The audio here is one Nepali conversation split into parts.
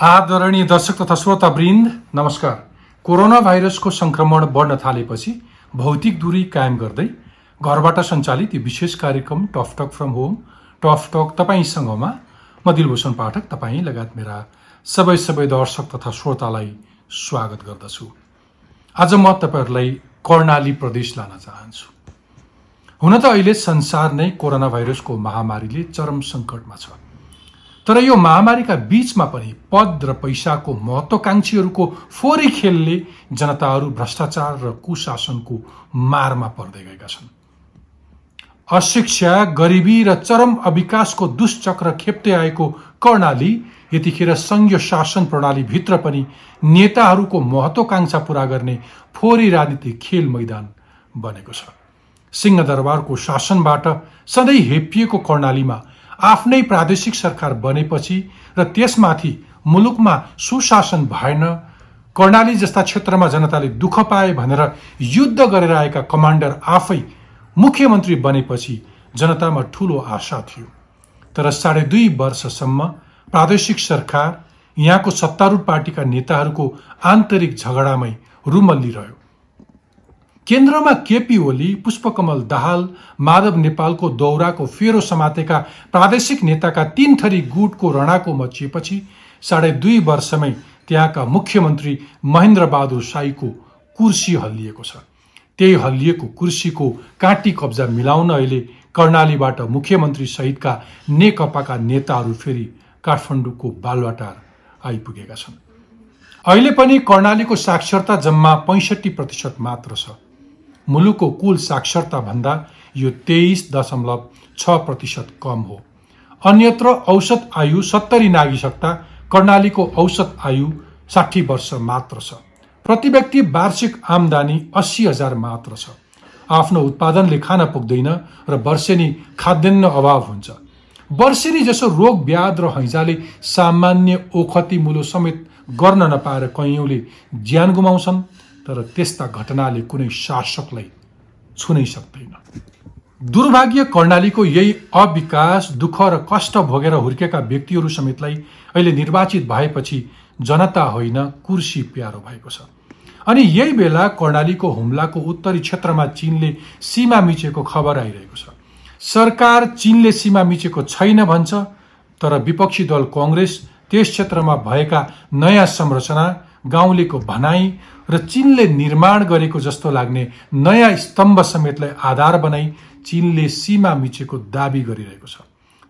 आदरणीय दर्शक तथा श्रोतावृन्द नमस्कार। कोरोना भाइरसको सङ्क्रमण बढ्न थालेपछि भौतिक दूरी कायम गर्दै घरबाट सञ्चालित यो विशेष कार्यक्रम tough talk from home tough talk तपाईँसँगमा म दिलभूषण पाठक तपाईँ लगायत मेरा सबै सबै दर्शक तथा श्रोतालाई स्वागत गर्दछु। आज म तपाईँहरूलाई कर्णाली प्रदेश लान चाहन्छु। हुन त अहिले संसार नै कोरोना भाइरसको महामारीले चरम सङ्कटमा छ। तर यो महामारीका बीचमा पनि पद र पैसाको महत्वाकांक्षीहरूको फोहोरी खेलले जनताहरू भ्रष्टाचार र कुशासनको मारमा पर्दै गएका छन्। अशिक्षा गरिबी र चरम अविकासको दुष्चक्र खेप्दै आएको कर्णाली यतिखेर सङ्घीय शासन प्रणालीभित्र पनि नेताहरूको महत्वाकांक्षा पुरा गर्ने फोहोरी राजनीतिक खेल मैदान बनेको छ। सिंहदरबारको शासनबाट सधैँ हेपिएको कर्णालीमा आफ्नै प्रादेशिक सरकार बनेपछि र त्यसमाथि मुलुकमा सुशासन भएन कर्णाली जस्ता क्षेत्रमा जनताले दुःख पाए भनेर युद्ध गरेर आएका कमान्डर आफै मुख्यमन्त्री बनेपछि जनतामा ठुलो आशा थियो। तर साढे दुई वर्षसम्म प्रादेशिक सरकार यहाँको सत्तारूढ पार्टीका नेताहरूको आन्तरिक झगडामै रुमल्लिरह्यो केन्द्रमा केपी ओली पुष्पकमल दाहाल माधव नेपालको दौराको फेरो समातेका प्रादेशिक नेताका तीन थरी गुटको रणाको मचिएपछि साढे दुई वर्षमै त्यहाँका मुख्यमन्त्री महेन्द्र बहादुर साईको कुर्सी हल्लिएको छ। त्यही हल्लिएको कुर्सीको काँटी कब्जा मिलाउन अहिले कर्णालीबाट मुख्यमन्त्री सहितका नेकपाका नेताहरू फेरि काठमाडौँको बालुवाटार आइपुगेका छन्। अहिले पनि कर्णालीको साक्षरता जम्मा पैँसठी प्रतिशत मात्र छ। मुलुकको कुल साक्षरता भन्दा यो तेइस दशमलव छ प्रतिशत कम हो। अन्यत्र औसत आयु सत्तरी नागिसक्दा कर्णालीको औसत आयु साठी वर्ष मात्र छ। प्रति व्यक्ति वार्षिक आमदानी अस्सी हजार मात्र छ। आफ्नो उत्पादनले खान पुग्दैन र वर्षेनी खाद्यान्न अभाव हुन्छ। वर्षेनी जसो रोग ब्याध र हैजाले सामान्य ओखती मुलो समेत गर्न नपाएर कैयौँले ज्यान गुमाउँछन्। तर त्यस्ता घटनाले कुनै शासकलाई छुनै सक्दैन। दुर्भाग्य कर्णालीको यही अविकास दुःख र कष्ट भोगेर हुर्केका व्यक्तिहरू समेतलाई अहिले निर्वाचित भएपछि जनता होइन कुर्सी प्यारो भएको छ। अनि यही बेला कर्णालीको हुम्लाको उत्तरी क्षेत्रमा चिनले सीमा मिचेको खबर आइरहेको छ। सरकार चिनले सीमा मिचेको छैन भन्छ तर विपक्षी दल कङ्ग्रेस त्यस क्षेत्रमा भएका नयाँ संरचना गाउँलेको भनाई र चिनले निर्माण गरेको जस्तो लाग्ने नयाँ स्तम्भ समेतलाई आधार बनाई चिनले सीमा मिचेको दावी गरिरहेको छ।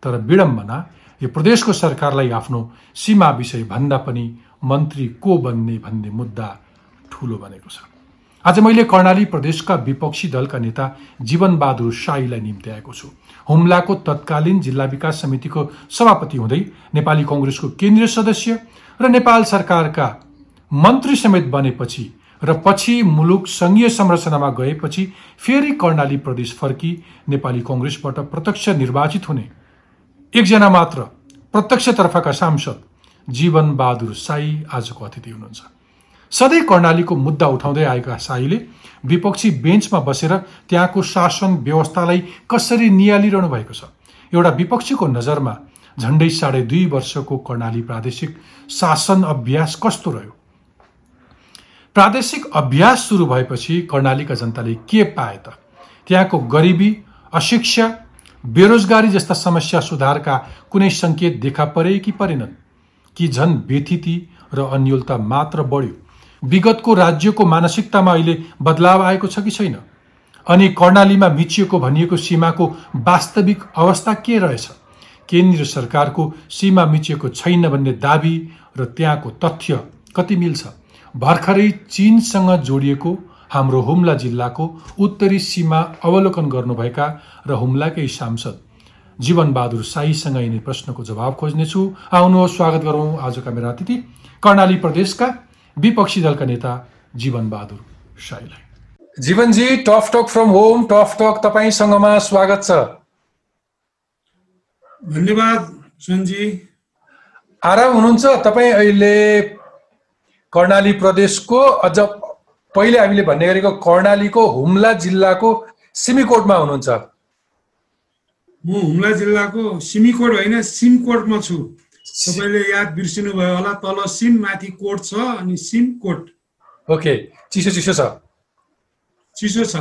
तर विडम्बना यो प्रदेशको सरकारलाई आफ्नो सीमा विषय भन्दा पनि मन्त्री को बन्ने भन्ने मुद्दा ठुलो बनेको छ। आज मैले कर्णाली प्रदेशका विपक्षी दलका नेता जीवन बहादुर साईलाई निम्ति आएको छु। हुम्लाको तत्कालीन जिल्ला विकास समितिको सभापति हुँदै नेपाली कङ्ग्रेसको केन्द्रीय सदस्य र नेपाल सरकारका मन्त्री समेत बनेपछि र पछि मुलुक सङ्घीय संरचनामा गएपछि फेरि कर्णाली प्रदेश फर्की नेपाली कङ्ग्रेसबाट प्रत्यक्ष निर्वाचित हुने। एकजना मात्र प्रत्यक्षतर्फका सांसद जीवन बहादुर साई आजको अतिथि हुनुहुन्छ। सधैँ कर्णालीको मुद्दा उठाउँदै आएका साईले विपक्षी बेन्चमा बसेर त्यहाँको शासन व्यवस्थालाई कसरी निहालिरहनु भएको छ एउटा विपक्षीको नजरमा झन्डै साढे दुई वर्षको कर्णाली प्रादेशिक शासन अभ्यास कस्तो रह्यो? प्रादेशिक अभ्यास सुरु भएपछि कर्णालीका जनताले के पाए त? त्यहाँको गरिबी अशिक्षा बेरोजगारी जस्ता समस्या सुधारका कुनै सङ्केत देखा परे कि परेनन्? कि झन् व्यथिति र अन्यलता मात्र बढ्यो? विगतको राज्यको मानसिकतामा अहिले बदलाव आएको छ कि छैन? अनि कर्णालीमा मिचिएको भनिएको सीमाको वास्तविक अवस्था के रहेछ? केन्द्र सरकारको सीमा मिचिएको छैन भन्ने दावी र त्यहाँको तथ्य कति मिल्छ? भर्खरै चिनसँग जोडिएको हाम्रो हुम्ला जिल्लाको उत्तरी सीमा अवलोकन गर्नुभएका र हुम्लाकै सांसद जीवन बहादुर साईसँग यिनी प्रश्नको जवाब खोज्नेछु। आउनुहोस् स्वागत गरौँ आजका मेरा अतिथि कर्णाली प्रदेशका विपक्षी दलका नेता जीवन बहादुर साईलाई जीवनजी tough talk from home tough talk तपाईँसँगमा स्वागत छ। धन्यवाद सुनजी। आराम हुनुहुन्छ? तपाईँ अहिले कर्णाली प्रदेशको अझ पहिले हामीले भन्ने गरेको कर्णालीको हुम्ला जिल्लाको सिमिकोटमा हुनुहुन्छ। म हुम्ला जिल्लाको सिमिकोट होइन सिमकोटमा छु। तपाईँले याद बिर्सिनु भयो होला तल सिम माथि कोट छ अनि सिम कोट ओके चिसो चिसो छ। चिसो छ।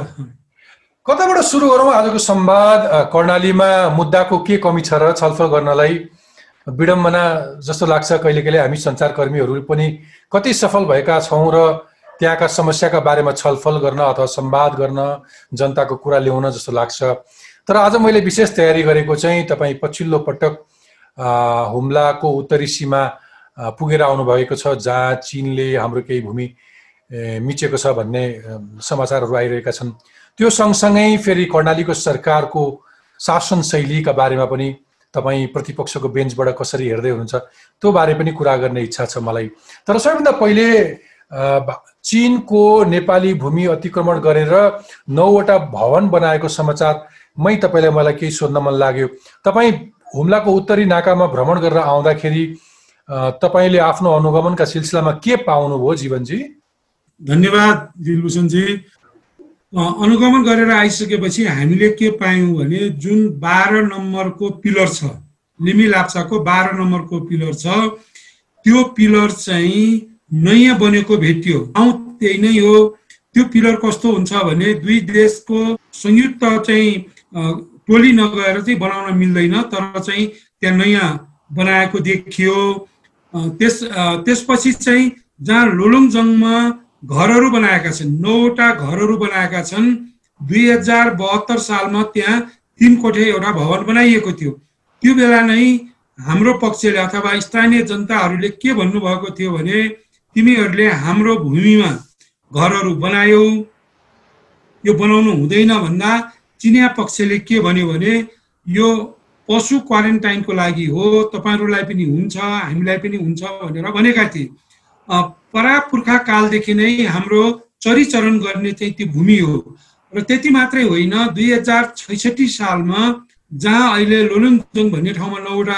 कताबाट सुरु गरौँ? आजको संवाद कर्णालीमा मुद्दाको के कमी छ र छलफल गर्नलाई विडम्बना जस्तो लाग्छ कहिले कहिले हामी सञ्चारकर्मीहरू पनि कति सफल भएका छौँ र त्यहाँका समस्याका बारेमा छलफल गर्न अथवा संवाद गर्न जनताको कुरा ल्याउन जस्तो लाग्छ। तर आज मैले विशेष तयारी गरेको चाहिँ तपाईँ पछिल्लो पटक हुम्लाको उत्तरी सीमा पुगेर आउनुभएको छ जहाँ चिनले हाम्रो केही भूमि मिचेको छ भन्ने समाचारहरू आइरहेका छन्। त्यो सँगसँगै फेरि कर्णालीको सरकारको शासन शैलीका बारेमा पनि तपाईँ प्रतिपक्षको बेन्चबाट कसरी हेर्दै हुनुहुन्छ? त्यो बारे पनि कुरा गर्ने इच्छा छ मलाई। तर सबैभन्दा पहिले चिनको नेपाली भूमि अतिक्रमण गरेर नौवटा भवन बनाएको समाचारमै तपाईँलाई मलाई केही सोध्न मन लाग्यो। तपाईँ हुम्लाको उत्तरी नाकामा भ्रमण गरेर आउँदाखेरि तपाईँले आफ्नो अनुगमनका सिलसिलामा के पाउनुभयो जीवनजी? धन्यवाद दिलभूषणजी। अनुगमन गरेर आइसकेपछि हामीले के पायौँ भने जुन बाह्र नम्बरको पिलर छ लिमी लाप्चाको बाह्र नम्बरको पिलर छ त्यो पिलर चाहिँ नयाँ बनेको भेटियो। गाउँ त्यही नै हो। त्यो पिलर कस्तो हुन्छ भने दुई देशको संयुक्त चाहिँ टोली नगएर चाहिँ बनाउन मिल्दैन तर चाहिँ त्यहाँ नयाँ बनाएको देखियो। त्यस त्यसपछि चाहिँ जहाँ लोलुङजङमा घरहरू बनाएका छन्। नौवटा घरहरू बनाएका छन्। दुई हजार बहत्तर सालमा त्यहाँ तिन कोठे एउटा भवन बनाइएको थियो। त्यो बेला नै हाम्रो पक्षले अथवा स्थानीय जनताहरूले के भन्नुभएको थियो भने तिमीहरूले हाम्रो भूमिमा घरहरू बनायौ। यो बनाउनु हुँदैन भन्दा चिनिया पक्षले के भन्यो भने यो पशु क्वारेन्टाइनको लागि हो तपाईँहरूलाई पनि हुन्छ हामीलाई पनि हुन्छ भनेर भनेका थिए। परापुर्खा कालदेखि नै हाम्रो चरिचरण गर्ने चाहिँ त्यो भूमि हो। र त्यति मात्रै होइन दुई हजार छैसठी सालमा जहाँ अहिले लोलुङजोङ भन्ने ठाउँमा नौवटा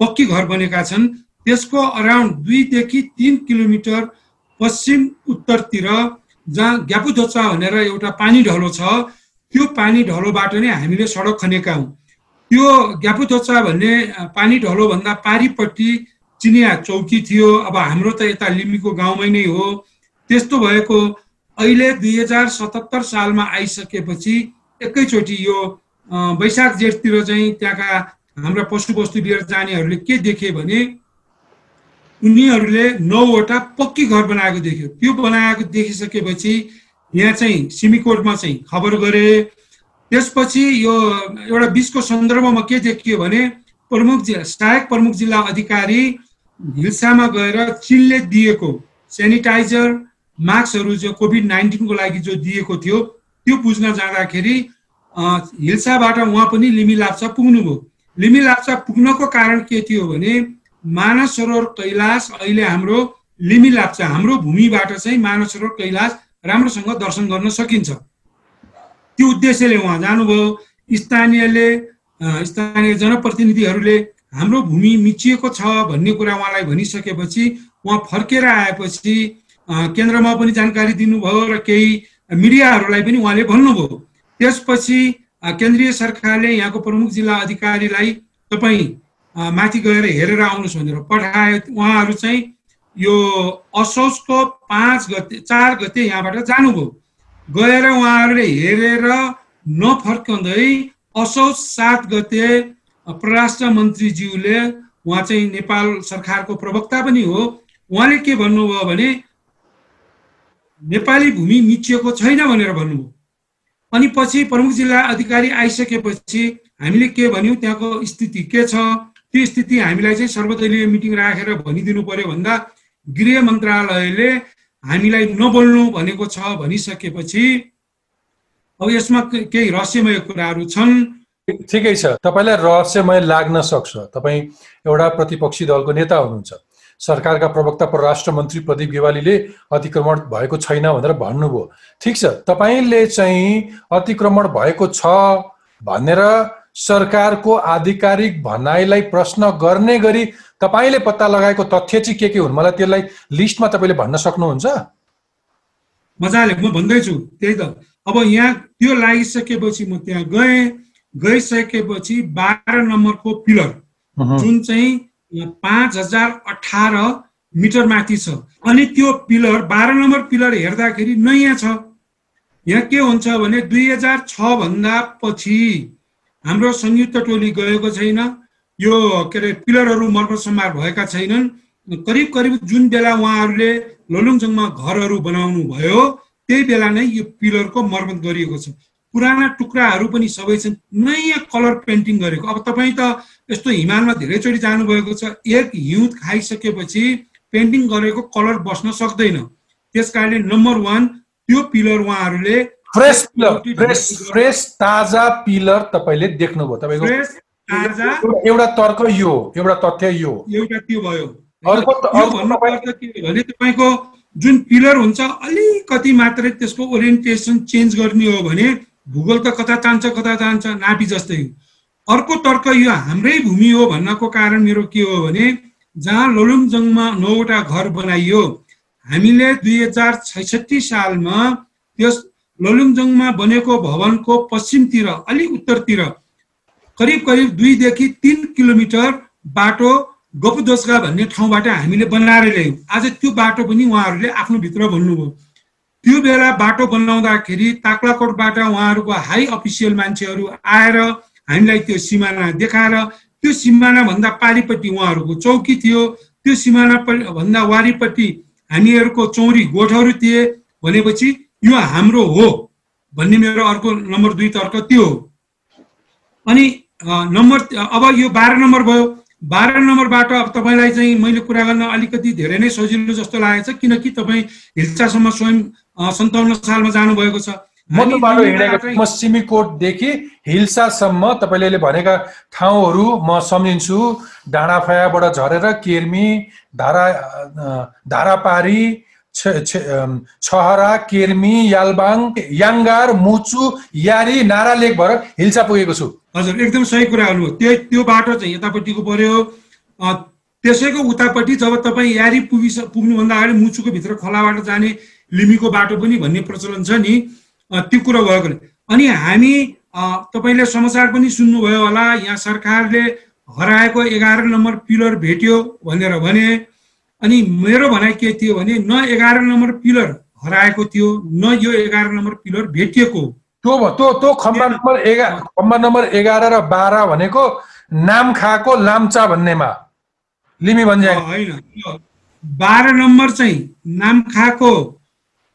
पक्की घर बनेका छन् त्यसको अराउन्ड दुईदेखि तिन किलोमिटर पश्चिम उत्तरतिर जहाँ ग्यापुधोचा भनेर एउटा पानी ढलो छ त्यो पानी ढलोबाट नै हामीले सडक खनेका हौँ। त्यो ग्यापुधोचा भन्ने पानी ढलोभन्दा पारिपट्टि चिनिया चौकी थियो अब हाम्रो त यता लिम्बीको गाउँमै नै हो। त्यस्तो भएको अहिले दुई हजार सतहत्तर सालमा आइसकेपछि एकैचोटि यो वैशाख जेठतिर चाहिँ त्यहाँका हाम्रा पशुवस्तु लिएर जानेहरूले के देखे भने उनीहरूले नौवटा पक्की घर बनाएको देख्यो। त्यो बनाएको देखिसकेपछि यहाँ चाहिँ सिमीकोटमा चाहिँ खबर गरे। त्यसपछि यो एउटा बिचको सन्दर्भमा के देखियो भने प्रमुख जिल्ला सहायक प्रमुख जिल्ला अधिकारी हिल्सामा गएर चिनले दिएको सेनिटाइजर मास्कहरू जो कोभिड नाइन्टिनको लागि जो दिएको थियो त्यो बुझ्न जाँदाखेरि हिल्साबाट उहाँ पनि लिमी लाप्चा पुग्नुभयो। लिमी लाप्चा पुग्नको कारण के थियो भने मानस सरोवर कैलाश अहिले हाम्रो लिमी लाप्चा हाम्रो भूमिबाट चाहिँ मानस सरोवर कैलाश राम्रोसँग दर्शन गर्न सकिन्छ। त्यो उद्देश्यले उहाँ जानुभयो। स्थानीयले स्थानीय जनप्रतिनिधिहरूले हाम्रो भूमि मिचिएको छ भन्ने कुरा उहाँलाई भनिसकेपछि उहाँ फर्केर आएपछि केन्द्रमा पनि जानकारी दिनुभयो र केही मिडियाहरूलाई पनि उहाँले भन्नुभयो। त्यसपछि केन्द्रीय सरकारले यहाँको प्रमुख जिल्ला अधिकारीलाई तपाईँ माथि गएर हेरेर आउनुहोस् भनेर पठाए उहाँहरू चाहिँ यो असोजको पाँच गते चार गते यहाँबाट जानुभयो। गएर उहाँहरूले हेरेर नफर्कँदै असोज सात गते परराष्ट्र मन्त्रीज्यूले उहाँ चाहिँ नेपाल सरकारको प्रवक्ता पनि हो। उहाँले के भन्नुभयो भने नेपाली भूमि मिचिएको छैन भनेर भन्नुभयो। अनि पछि प्रमुख जिल्ला अधिकारी आइसकेपछि हामीले के भन्यौँ त्यहाँको स्थिति के छ? त्यो स्थिति हामीलाई चाहिँ सर्वदलीय मिटिङ राखेर भनिदिनु पर्यो भन्दा गृह मन्त्रालयले हामीलाई नबोल्नु भनेको छ भनिसकेपछि अब यसमा केही रहस्यमय कुराहरू छन्। ठिकै छ। तपाईँलाई रहस्यमय लाग्न सक्छ। तपाईँ एउटा प्रतिपक्षी दलको नेता हुनुहुन्छ। सरकारका प्रवक्ता परराष्ट्र मन्त्री प्रदीप गेवालीले अतिक्रमण भएको छैन भनेर भन्नुभयो। ठिक छ। तपाईँले चाहिँ अतिक्रमण भएको छ भनेर सरकारको आधिकारिक भनाइलाई प्रश्न गर्ने गरी तपाईँले पत्ता लगाएको तथ्य चाहिँ के के हुन्? मलाई त्यसलाई लिस्टमा तपाईँले भन्न सक्नुहुन्छ? मजाले म भन्दैछु। त्यही त। अब यहाँ त्यो लागिसकेपछि म त्यहाँ गएँ। गइसकेपछि बाह्र नम्बरको पिलर जुन चाहिँ पाँच हजार अठार मिटर माथि छ। अनि त्यो पिलर बाह्र नम्बर पिलर हेर्दाखेरि नयाँ छ। यहाँ के हुन्छ भने दुई हजार छ भन्दा पछि हाम्रो संयुक्त टोली गएको छैन। यो के अरे पिलरहरू मर्मसम्मार भएका छैनन्। करिब करिब जुन बेला उहाँहरूले लोलुङजङमा घरहरू बनाउनु भयो त्यही बेला नै यो पिलरको मर्मत गरिएको छ। पुराना टुक्राहरू पनि सबै छन्। नयाँ कलर पेन्टिङ गरेको। अब तपाईँ त यस्तो हिमालमा धेरैचोटि जानुभएको छ। एक हिउँ खाइसकेपछि पेन्टिङ गरेको कलर बस्न सक्दैन। त्यस कारणले नम्बर वान त्यो पिलर उहाँहरूले फ्रेस फ्रेस फ्रेस ताजा पिलर तपाईँले देख्नुभयो। तपाईँको फ्रेस ताजा। एउटा तर्क यो एउटा तथ्य यो। एउटा त्यो भयो। भने तपाईँको जुन पिलर हुन्छ अलिकति मात्रै त्यसको ओरिएन्टेसन चेन्ज गर्ने हो भने भूगोल त कता चाहन्छ कता चाहन्छ नापी जस्तै अर्को तर्क यो हाम्रै भूमि हो भन्नको कारण मेरो के हो भने जहाँ लोलुङजङमा नौवटा घर बनाइयो हामीले दुई हजार छैसठी सालमा त्यस लोलुङजङमा बनेको भवनको पश्चिमतिर अलिक उत्तरतिर करिब करिब दुईदेखि तिन किलोमिटर बाटो गपुदोस्गा भन्ने ठाउँबाट हामीले बनाएर ल्यायौँ। आज त्यो बाटो पनि उहाँहरूले आफ्नो भित्र भन्नुभयो। त्यो बेला बाटो बनाउँदाखेरि ताक्लाकोटबाट उहाँहरूको हाई अफिसियल मान्छेहरू आएर हामीलाई त्यो सिमाना देखाएर त्यो सिमाना भन्दा पारिपट्टि उहाँहरूको चौकी थियो। त्यो सिमाना भन्दा वारिपट्टि हामीहरूको चौरी गोठहरू थिए भनेपछि यो हाम्रो हो भन्ने मेरो अर्को नम्बर दुई तर्क त्यो हो। अनि नम्बर अब यो बाह्र नम्बर भयो। बाह्र नम्बरबाट अब तपाईँलाई चाहिँ मैले कुरा गर्न अलिकति धेरै नै सजिलो जस्तो लागेको छ किनकि तपाईँ हिल्सासम्म स्वयं सन्ताउन्न सालमा जानुभएको छ। म बाटो हिँडेको सिमीकोटदेखि हिल्सासम्म तपाईँले भनेका ठाउँहरू म सम्झिन्छु। डाँडाफायाबाट झरेर केर्मी धारा धारापारी छहरा केर्मी यालबाङ याङ्गार मुचु यारी नारा लेक भएर हिल्सा पुगेको छु। हजुर एकदम सही कुरा गर्नुभयो त्यो त्यो बाटो चाहिँ यतापट्टिको पर्यो। त्यसैको उतापट्टि जब तपाईँ यारी पुगिस पुग्नुभन्दा अगाडि मुचुको भित्र खोलाबाट जाने लिमीको बाटो पनि भन्ने प्रचलन छ नि त्यो कुरो भएकोले अनि हामी तपाईँले समाचार पनि सुन्नुभयो होला यहाँ सरकारले हराएको एघार नम्बर पिलर भेट्यो भनेर भने अनि मेरो भनाइ के थियो भने न एघार नम्बर पिलर हराएको थियो न यो एघार नम्बर पिलर भेटिएको। त्यो त्यो त्यो खम्बा नम्बर एघार खम्बा नम्बर एघार र बाह्र भनेको नाम खाएको लाम्चा भन्नेमा। लिमी भन्ज्याङ होइन। बाह्र नम्बर चाहिँ नामखाको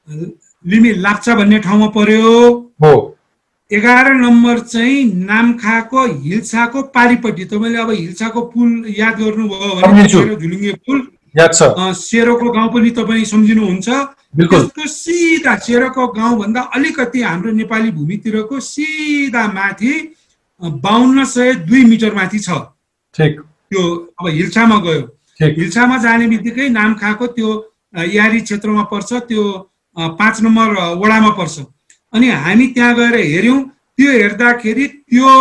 लिमी लाप्चा भन्ने ठाउँमा पर्यो। हो। एघार नम्बर चाहिँ नामखाको हिल्साको पारिपट्टि। तपाईँले अब हिल्साको पुल याद गर्नुभयो भने झुलुङ्गे पुल सेरोको गाउँ पनि तपाईँ सम्झिनुहुन्छ। त्यसको सिधा सेरोको गाउँभन्दा अलिकति हाम्रो नेपाली भूमितिरको सिधा माथि बाहन्न सय दुई मिटर माथि छ। ठिक। त्यो अब हिल्सामा गयो। हिल्सामा जाने बित्तिकै नामखाको त्यो यारी क्षेत्रमा पर्छ। त्यो पाँच नम्बर वडामा पर्छ। अनि हामी त्यहाँ गएर हेऱ्यौँ त्यो हेर्दाखेरि त्यो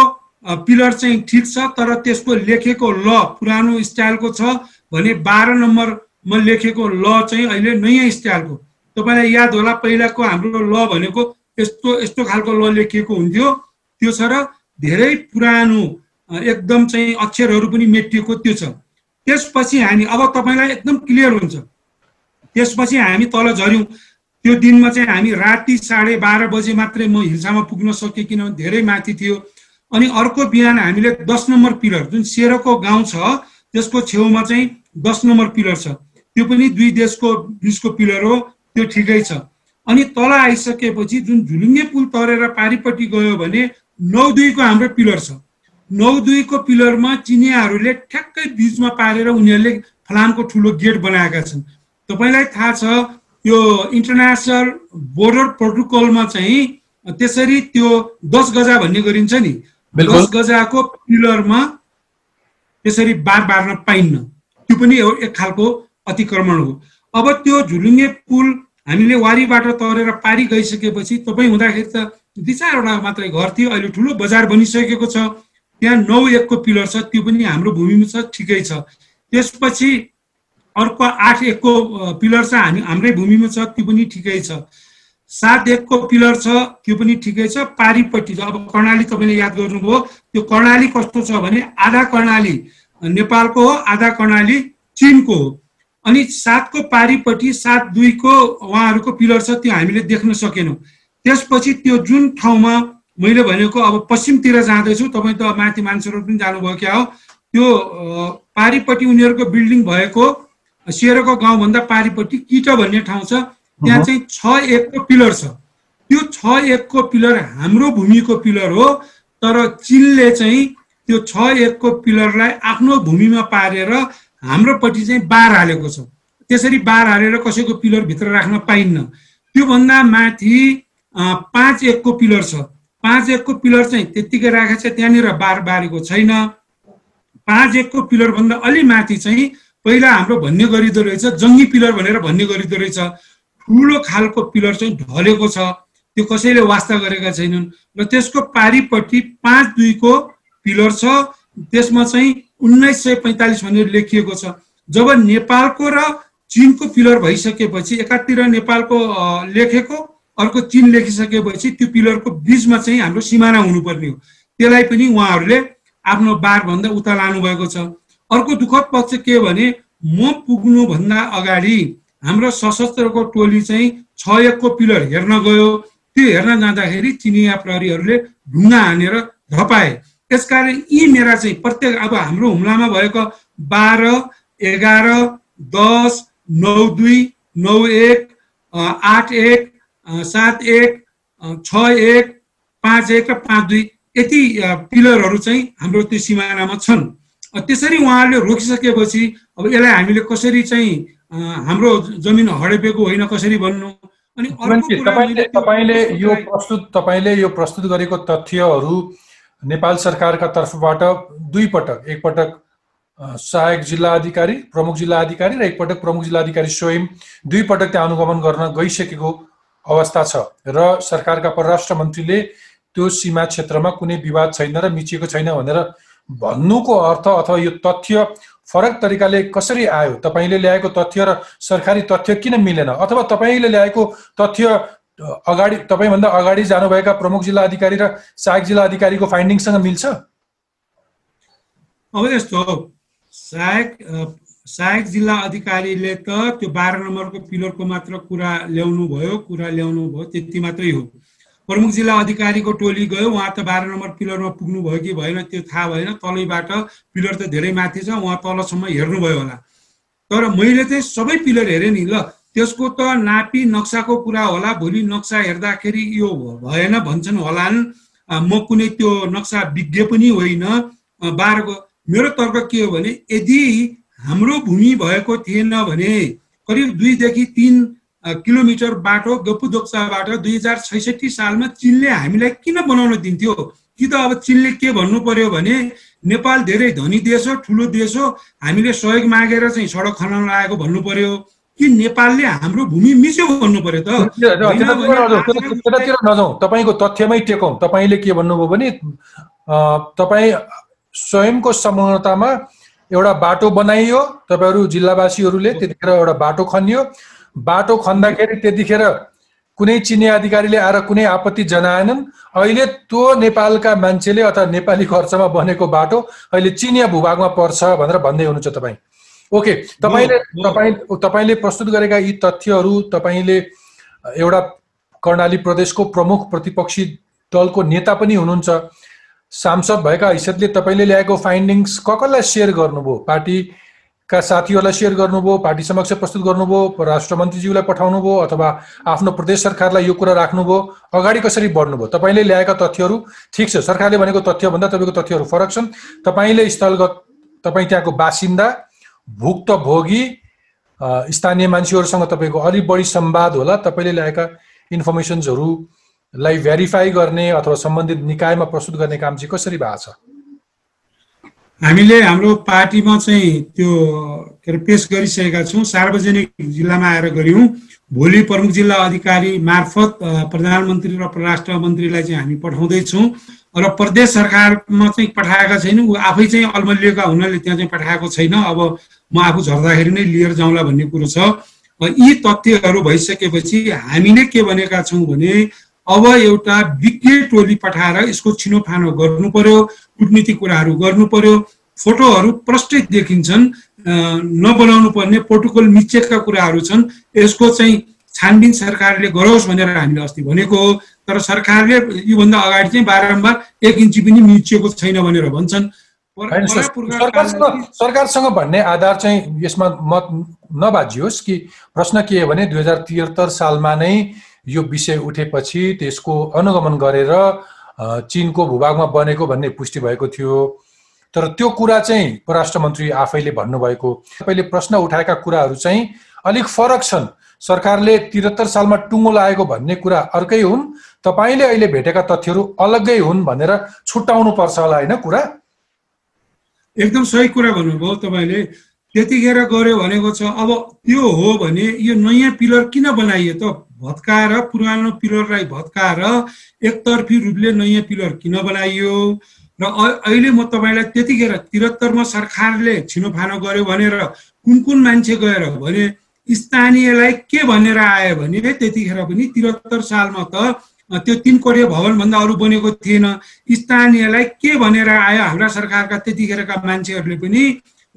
पिलर चाहिँ ठिक छ तर त्यसको लेखेको ल पुरानो स्टाइलको छ भने बाह्र नम्बरमा लेखेको ल चाहिँ अहिले नयाँ स्टाइलको। तपाईँलाई याद होला पहिलाको हाम्रो ल भनेको यस्तो यस्तो खालको ल लेखिएको हुन्थ्यो। त्यो छ र धेरै पुरानो एकदम चाहिँ अक्षरहरू पनि मेटिएको त्यो छ। त्यसपछि हामी अब तपाईँलाई एकदम क्लियर हुन्छ। त्यसपछि हामी तल झऱ्यौँ। त्यो दिनमा चाहिँ हामी राति साढे बाह्र बजे मात्रै म हिल्सामा पुग्न सकेँ किनभने धेरै माथि थियो। अनि अर्को बिहान हामीले दस नम्बर पिलर जुन सेरोको गाउँ छ त्यसको छेउमा चाहिँ दस नम्बर पिलर छ। त्यो पनि दुई देशको बिचको पिलर हो त्यो ठिकै छ। अनि तल आइसकेपछि जुन झुलुङ्गे पुल तरेर पारिपट्टि गयो भने नौ दुईको हाम्रो पिलर छ। नौ दुईको पिलरमा चिनियाहरूले ठ्याक्कै बिचमा पारेर उनीहरूले फलामको ठुलो गेट बनाएका छन्। तपाईँलाई थाहा छ यो इन्टरनेसनल बोर्डर प्रोटोकलमा चाहिँ त्यसरी त्यो दस गजा भन्ने गरिन्छ नि। दस गजाको पिलरमा त्यसरी बार बार्न पाइन्न। त्यो पनि एक खालको अतिक्रमण हो। अब त्यो झुलुङ्गे पुल हामीले वारीबाट तरेर पारी गइसकेपछि तपाईँ हुँदाखेरि त दुई चारवटा मात्रै घर थियो अहिले ठुलो बजार बनिसकेको छ। त्यहाँ नौ एकको पिलर छ त्यो पनि हाम्रो भूमिमा छ ठिकै छ। त्यसपछि अर्को आठ एकको पिलर छ हामी हाम्रै भूमिमा छ त्यो पनि ठिकै छ। सात एकको पिलर छ त्यो पनि ठिकै छ। पारिपट्टि छ। अब कर्णाली तपाईँले याद गर्नुभयो त्यो कर्णाली कस्तो छ भने आधा कर्णाली नेपालको हो आधा कर्णाली चिनको हो। अनि सातको पारिपट्टि सात दुईको उहाँहरूको पिलर छ त्यो हामीले देख्न सकेनौँ। त्यसपछि त्यो जुन ठाउँमा मैले भनेको अब पश्चिमतिर जाँदैछु तपाईँ त माथि मान्छेहरू पनि जानुभयो क्या हो। त्यो पारिपट्टि उनीहरूको बिल्डिङ भएको सेरोको गाउँभन्दा पारिपट्टि किट भन्ने ठाउँ छ त्यहाँ चाहिँ छ एकको पिलर छ। त्यो छ एकको पिलर हाम्रो भूमिको पिलर हो तर चिनले चाहिँ त्यो छ एकको पिलरलाई आफ्नो भूमिमा पारेर हाम्रोपट्टि चाहिँ बार हालेको छ। त्यसरी बार हालेर कसैको पिलर भित्र राख्न पाइन्न। त्योभन्दा माथि पाँच एकको पिलर छ। पाँच एकको पिलर चाहिँ त्यत्तिकै राखेको छ त्यहाँनिर बार बारेको छैन। पाँच एकको पिलरभन्दा अलि माथि चाहिँ पहिला हाम्रो भन्ने गरिँदो रहेछ जङ्गी पिलर भनेर भन्ने गरिँदो रहेछ। ठुलो खालको पिलर चाहिँ ढलेको छ त्यो कसैले वास्ता गरेका छैनन्। र त्यसको पारिपट्टि पाँच दुईको पिलर छ त्यसमा चाहिँ उन्नाइस सय पैँतालिस भनेर लेखिएको छ। जब नेपालको र चिनको पिलर भइसकेपछि एकातिर नेपालको लेखेको अर्को चिन लेखिसकेपछि त्यो पिलरको बिचमा चाहिँ हाम्रो सिमाना हुनुपर्ने हो। त्यसलाई पनि उहाँहरूले आफ्नो बारभन्दा उता लानुभएको छ। अर्को दुःखद पक्ष के भने म पुग्नुभन्दा अगाडि हाम्रो सशस्त्रको टोली चाहिँ छ एकको पिलर हेर्न गयो। त्यो हेर्न जाँदाखेरि चिनिया प्रहरीहरूले ढुङ्गा हानेर धपाए। त्यसकारण यी मेरा चाहिँ प्रत्येक अब हाम्रो हुम्लामा भएको बाह्र एघार दस नौ दुई नौ एक आठ एक सात एक छ एक पाँच एक र पाँच दुई यति पिलरहरू चाहिँ हाम्रो त्यो सिमानामा छन्। त्यसरी उहाँहरूले रोकिसकेपछि अब यसलाई हामीले कसरी चाहिँ हाम्रो जमिन हडेपेको होइन कसरी भन्नु? अनि तपाईँले यो प्रस्तुत तपाईँले यो प्रस्तुत गरेको तथ्यहरू नेपाल सरकारका तर्फबाट दुई पटक एकपटक सहायक जिल्ला अधिकारी प्रमुख जिल्ला अधिकारी र एकपटक प्रमुख जिल्ला अधिकारी स्वयं दुई पटक त्यहाँ अनुगमन गर्न गइसकेको अवस्था छ र सरकारका परराष्ट्र मन्त्रीले त्यो सीमा क्षेत्रमा कुनै विवाद छैन र मिचिएको छैन भनेर भन्नुको अर्थ अथवा यो तथ्य फरक तरिकाले कसरी आयो? तपाईँले ल्याएको तथ्य र सरकारी तथ्य किन मिलेन? अथवा तपाईँले ल्याएको तथ्य अगाडि तपाईँभन्दा अगाडि जानुभएका प्रमुख जिल्ला अधिकारी र सहायक जिल्ला अधिकारीको फाइन्डिङसँग मिल्छ? अब यस्तो सहायक सहायक जिल्ला अधिकारीले त त्यो बाह्र नम्बरको पिलरको मात्र कुरा ल्याउनु भयो कुरा ल्याउनु भयो त्यति मात्रै हो। प्रमुख जिल्ला अधिकारीको टोली गयो। उहाँ त बाह्र नम्बर पिलरमा पुग्नु भयो कि भएन त्यो थाहा भएन। तलैबाट पिलर त धेरै माथि छ उहाँ तलसम्म हेर्नुभयो होला। तर मैले चाहिँ सबै पिलर हेरेँ नि ल। त्यसको त नापी नक्साको कुरा होला। भोलि नक्सा हेर्दाखेरि यो भएन भन्छन् होलान्। म कुनै त्यो नक्सा विज्ञ पनि होइन। बाह्रको मेरो तर्क के हो भने यदि हाम्रो भूमि भएको थिएन भने करिब दुईदेखि तिन किलोमिटर बाटो गपुदोक्साबाट दुई हजार छैसठी सालमा चिनले हामीलाई किन बनाउन दिन्थ्यो? कि त अब चिनले के भन्नु पर्यो भने नेपाल धेरै धनी देश हो ठुलो देश हो हामीले सहयोग मागेर चाहिँ सडक खनाउन लागेको भन्नु पर्यो। कि नेपालले हाम्रो भूमि मिच्यो भन्नु पर्यो त? नजाउँ तपाईँको तथ्यमै टेकौँ। तपाईँले के भन्नुभयो भने तपाईँ स्वयंको संलग्नतामा एउटा बाटो बनाइयो। तपाईँहरू जिल्लावासीहरूले त्यतिखेर एउटा बाटो खनियो। बाटो खन्दाखेरि त्यतिखेर कुनै चिनी अधिकारीले आएर कुनै आपत्ति जनाएनन्। अहिले त्यो नेपालका मान्छेले अथवा नेपाली खर्चमा बनेको बाटो अहिले चिनिया भूभागमा पर्छ भनेर भन्दै हुनुहुन्छ तपाईँ। ओके तपाईँले तपाईँ तपाईँले प्रस्तुत गरेका यी तथ्यहरू तपाईँले एउटा कर्णाली प्रदेशको प्रमुख प्रतिपक्षी दलको नेता पनि हुनुहुन्छ। सांसद भएका हैसियतले तपाईँले ल्याएको फाइन्डिङ्स क कसलाई सेयर गर्नुभयो पार्टीका साथीहरूलाई सेयर गर्नुभयो पार्टी समक्ष प्रस्तुत गर्नुभयो राष्ट्र मन्त्रीज्यूलाई पठाउनु भयो अथवा आफ्नो प्रदेश सरकारलाई यो कुरा राख्नुभयो अगाडि कसरी बढ्नुभयो? तपाईँले ल्याएका तथ्यहरू ठिक छ। सरकारले भनेको तथ्यभन्दा तपाईँको तथ्यहरू फरक छन्। तपाईँले स्थलगत तपाईँ त्यहाँको बासिन्दा भुक्तभोगी स्थानीय मान्छेहरूसँग तपाईँको अलिक बढी संवाद होला। तपाईँले ल्याएका इन्फर्मेसन्सहरू लाई भेरिफाई गर्ने अथवा सम्बन्धित निकायमा प्रस्तुत गर्ने काम चाहिँ कसरी भएको छ? हामीले हाम्रो पार्टीमा चाहिँ त्यो के अरे पेस गरिसकेका छौँ। सार्वजनिक जिल्लामा आएर गऱ्यौँ। भोलि प्रमुख जिल्ला अधिकारी मार्फत प्रधानमन्त्री र परराष्ट्र मन्त्रीलाई चाहिँ हामी पठाउँदैछौँ र प्रदेश सरकारमा चाहिँ पठाएका छैन। ऊ आफै चाहिँ अल्मलिएका हुनाले त्यहाँ चाहिँ पठाएको छैन। अब म आफू झर्दाखेरि नै लिएर जाउँला भन्ने कुरो छ। यी तथ्यहरू भइसकेपछि हामीले के भनेका छौँ भने अब एउटा विज्ञ टोली पठाएर यसको छिनोफानो गर्नु पर्यो कुटनीति कुराहरू गर्नु पर्यो फोटोहरू प्रष्टै देखिन्छन् नबनाउनु पर्ने प्रोटोकल मिचेका कुराहरू छन् यसको चाहिँ छानबिन सरकारले गरोस् भनेर हामीले अस्ति भनेको हो। तर सरकारले योभन्दा अगाडि चाहिँ बारम्बार एक इन्ची पनि मिचिएको छैन भनेर भन्छन्। सरकारसँग भन्ने आधार चाहिँ यसमा मत नबाजियोस् कि प्रश्न के हो भने दुई हजार त्रिहत्तर सालमा नै यो विषय उठेपछि त्यसको अनुगमन गरेर चिनको भूभागमा बनेको भन्ने पुष्टि भएको थियो। तर त्यो कुरा चाहिँ परराष्ट्र मन्त्री आफैले भन्नुभएको। तपाईँले प्रश्न उठाएका कुराहरू चाहिँ अलिक फरक छन्। सरकारले त्रिहत्तर सालमा टुङ्गो लागेको भन्ने कुरा अर्कै हुन्। तपाईँले अहिले भेटेका तथ्यहरू अलग्गै हुन् भनेर छुट्याउनु पर्छ होला होइन कुरा? एकदम सही कुरा भन्नुभयो तपाईँले। त्यतिखेर गर्यो भनेको छ अब त्यो हो भने यो नयाँ पिलर किन बनाइयो त? भत्काएर पुरानो पिलरलाई भत्काएर एकतर्फी रूपले नयाँ पिलर किन बनाइयो? र अहिले म तपाईँलाई त्यतिखेर त्रिहत्तरमा सरकारले छिनोफानो गर्यो भनेर कुन कुन मान्छे गएर भने स्थानीयलाई के भनेर आयो भने त्यतिखेर पनि त्रिहत्तर सालमा त त्यो तिन कोरिय भवनभन्दा अरू बनेको थिएन। स्थानीयलाई के भनेर आयो हाम्रा सरकारका त्यतिखेरका मान्छेहरूले पनि